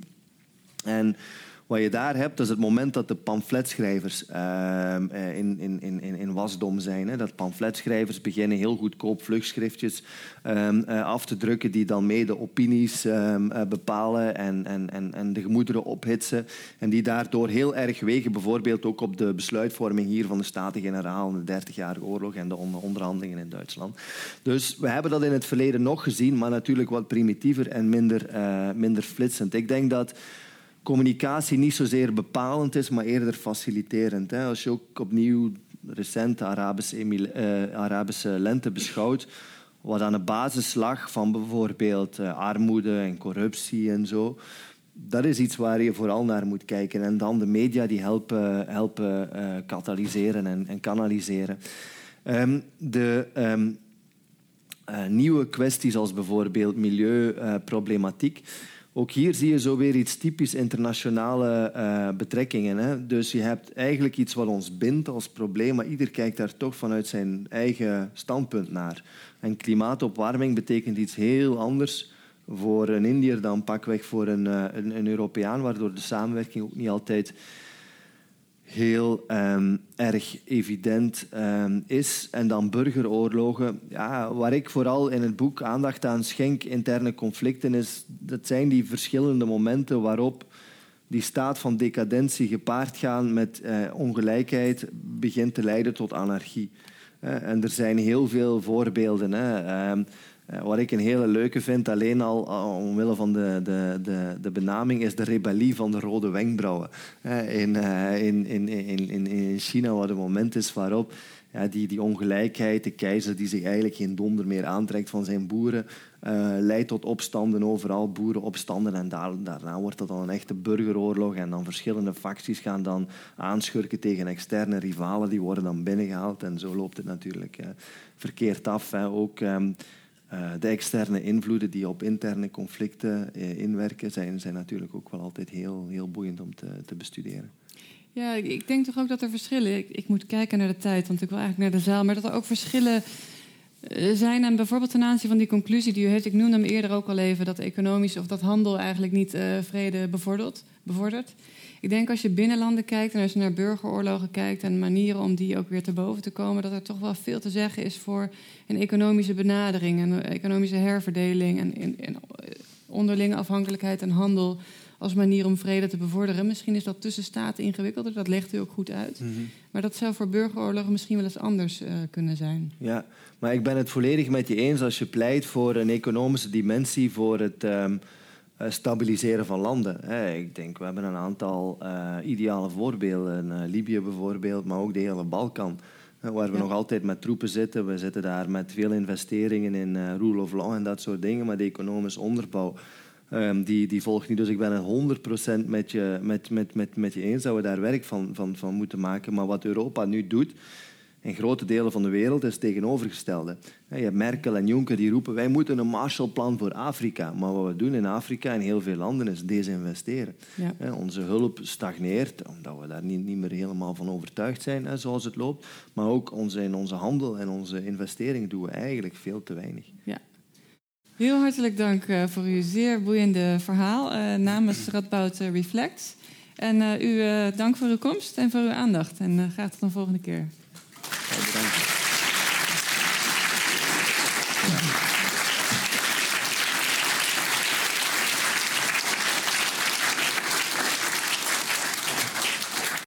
En wat je daar hebt, is het moment dat de pamfletschrijvers uh, in, in, in, in wasdom zijn. Hè. Dat pamfletschrijvers beginnen heel goedkoop vlugschriftjes uh, af te drukken die dan mee de opinies uh, bepalen en, en, en, en de gemoederen ophitsen. En die daardoor heel erg wegen, bijvoorbeeld ook op de besluitvorming hier van de Staten-Generaal in de 30-jarige oorlog en de onderhandelingen in Duitsland. Dus we hebben dat in het verleden nog gezien, maar natuurlijk wat primitiever en minder, minder flitsend. Ik denk dat communicatie niet zozeer bepalend is, maar eerder faciliterend. Hè. Als je ook opnieuw recent Arabische, uh, Arabische lente beschouwt, wat aan de basis lag van bijvoorbeeld uh, armoede en corruptie en zo, dat is iets waar je vooral naar moet kijken. En dan de media die helpen, helpen uh, katalyseren en, en kanaliseren. Um, de um, nieuwe kwesties als bijvoorbeeld milieuproblematiek ook hier zie je zo weer iets typisch internationale uh, betrekkingen. Hè? Dus je hebt eigenlijk iets wat ons bindt als probleem, maar ieder kijkt daar toch vanuit zijn eigen standpunt naar. En klimaatopwarming betekent iets heel anders voor een Indiër dan pakweg voor een, uh, een, een Europeaan, waardoor de samenwerking ook niet altijd heel um, erg evident um, is. En dan burgeroorlogen. Ja, waar ik vooral in het boek aandacht aan schenk, interne conflicten, is, dat zijn die verschillende momenten waarop die staat van decadentie gepaard gaan met uh, ongelijkheid begint te leiden tot anarchie. Uh, en er zijn heel veel voorbeelden. Hè. Uh, wat ik een hele leuke vind, alleen al uh, omwille van de, de, de, de benaming, is de rebellie van de rode wenkbrauwen. Uh, in, in, in, in, in China, wat een moment is waarop die, die ongelijkheid, de keizer die zich eigenlijk geen donder meer aantrekt van zijn boeren, leidt tot opstanden overal, boerenopstanden. En daar, daarna wordt dat dan een echte burgeroorlog. En dan verschillende facties gaan dan aanschurken tegen externe rivalen, die worden dan binnengehaald. En zo loopt het natuurlijk verkeerd af. Ook... Um, uh, de externe invloeden die op interne conflicten uh, inwerken, zijn, zijn natuurlijk ook wel altijd heel, heel boeiend om te, te bestuderen. Ja, ik denk toch ook dat er verschillen. Ik, ik, moet kijken naar de tijd, want ik wil eigenlijk naar de zaal. Maar dat er ook verschillen uh, zijn. En bijvoorbeeld ten aanzien van die conclusie die u heeft. Ik noemde hem eerder ook al even dat economisch of dat handel eigenlijk niet vrede bevordert. bevordert. Ik denk als je binnenlanden kijkt en als je naar burgeroorlogen kijkt en manieren om die ook weer te boven te komen, dat er toch wel veel te zeggen is voor een economische benadering, een economische herverdeling en, en, en onderlinge afhankelijkheid en handel als manier om vrede te bevorderen. Misschien is dat tussen staten ingewikkelder, dat legt u ook goed uit. Mhm. Maar dat zou voor burgeroorlogen misschien wel eens anders uh, kunnen zijn. Ja, maar ik ben het volledig met je eens als je pleit voor een economische dimensie voor het. Um eh, stabiliseren van landen. Ik denk, we hebben een aantal uh, ideale voorbeelden. Uh, Libië bijvoorbeeld, maar ook de hele Balkan. waar we nog altijd met troepen zitten. We zitten daar met veel investeringen in rule of law en dat soort dingen. Maar de economische onderbouw Um, die, die volgt niet. Dus ik ben het 100% met je, met, met, met, met je eens dat we daar werk van, van, van moeten maken. Maar wat Europa nu doet, in grote delen van de wereld, is het tegenovergestelde. Je hebt Merkel en Juncker die roepen, wij moeten een Marshallplan voor Afrika. Maar wat we doen in Afrika en heel veel landen is desinvesteren. Ja. Onze hulp stagneert, omdat we daar niet, niet meer helemaal van overtuigd zijn, zoals het loopt. Maar ook onze, in onze handel en onze investeringen doen we eigenlijk veel te weinig. Ja. Heel hartelijk dank uh, voor uw zeer boeiende verhaal uh, namens Radboud Reflect. En uh, u dank voor uw komst en voor uw aandacht. En graag tot een volgende keer. Thank you.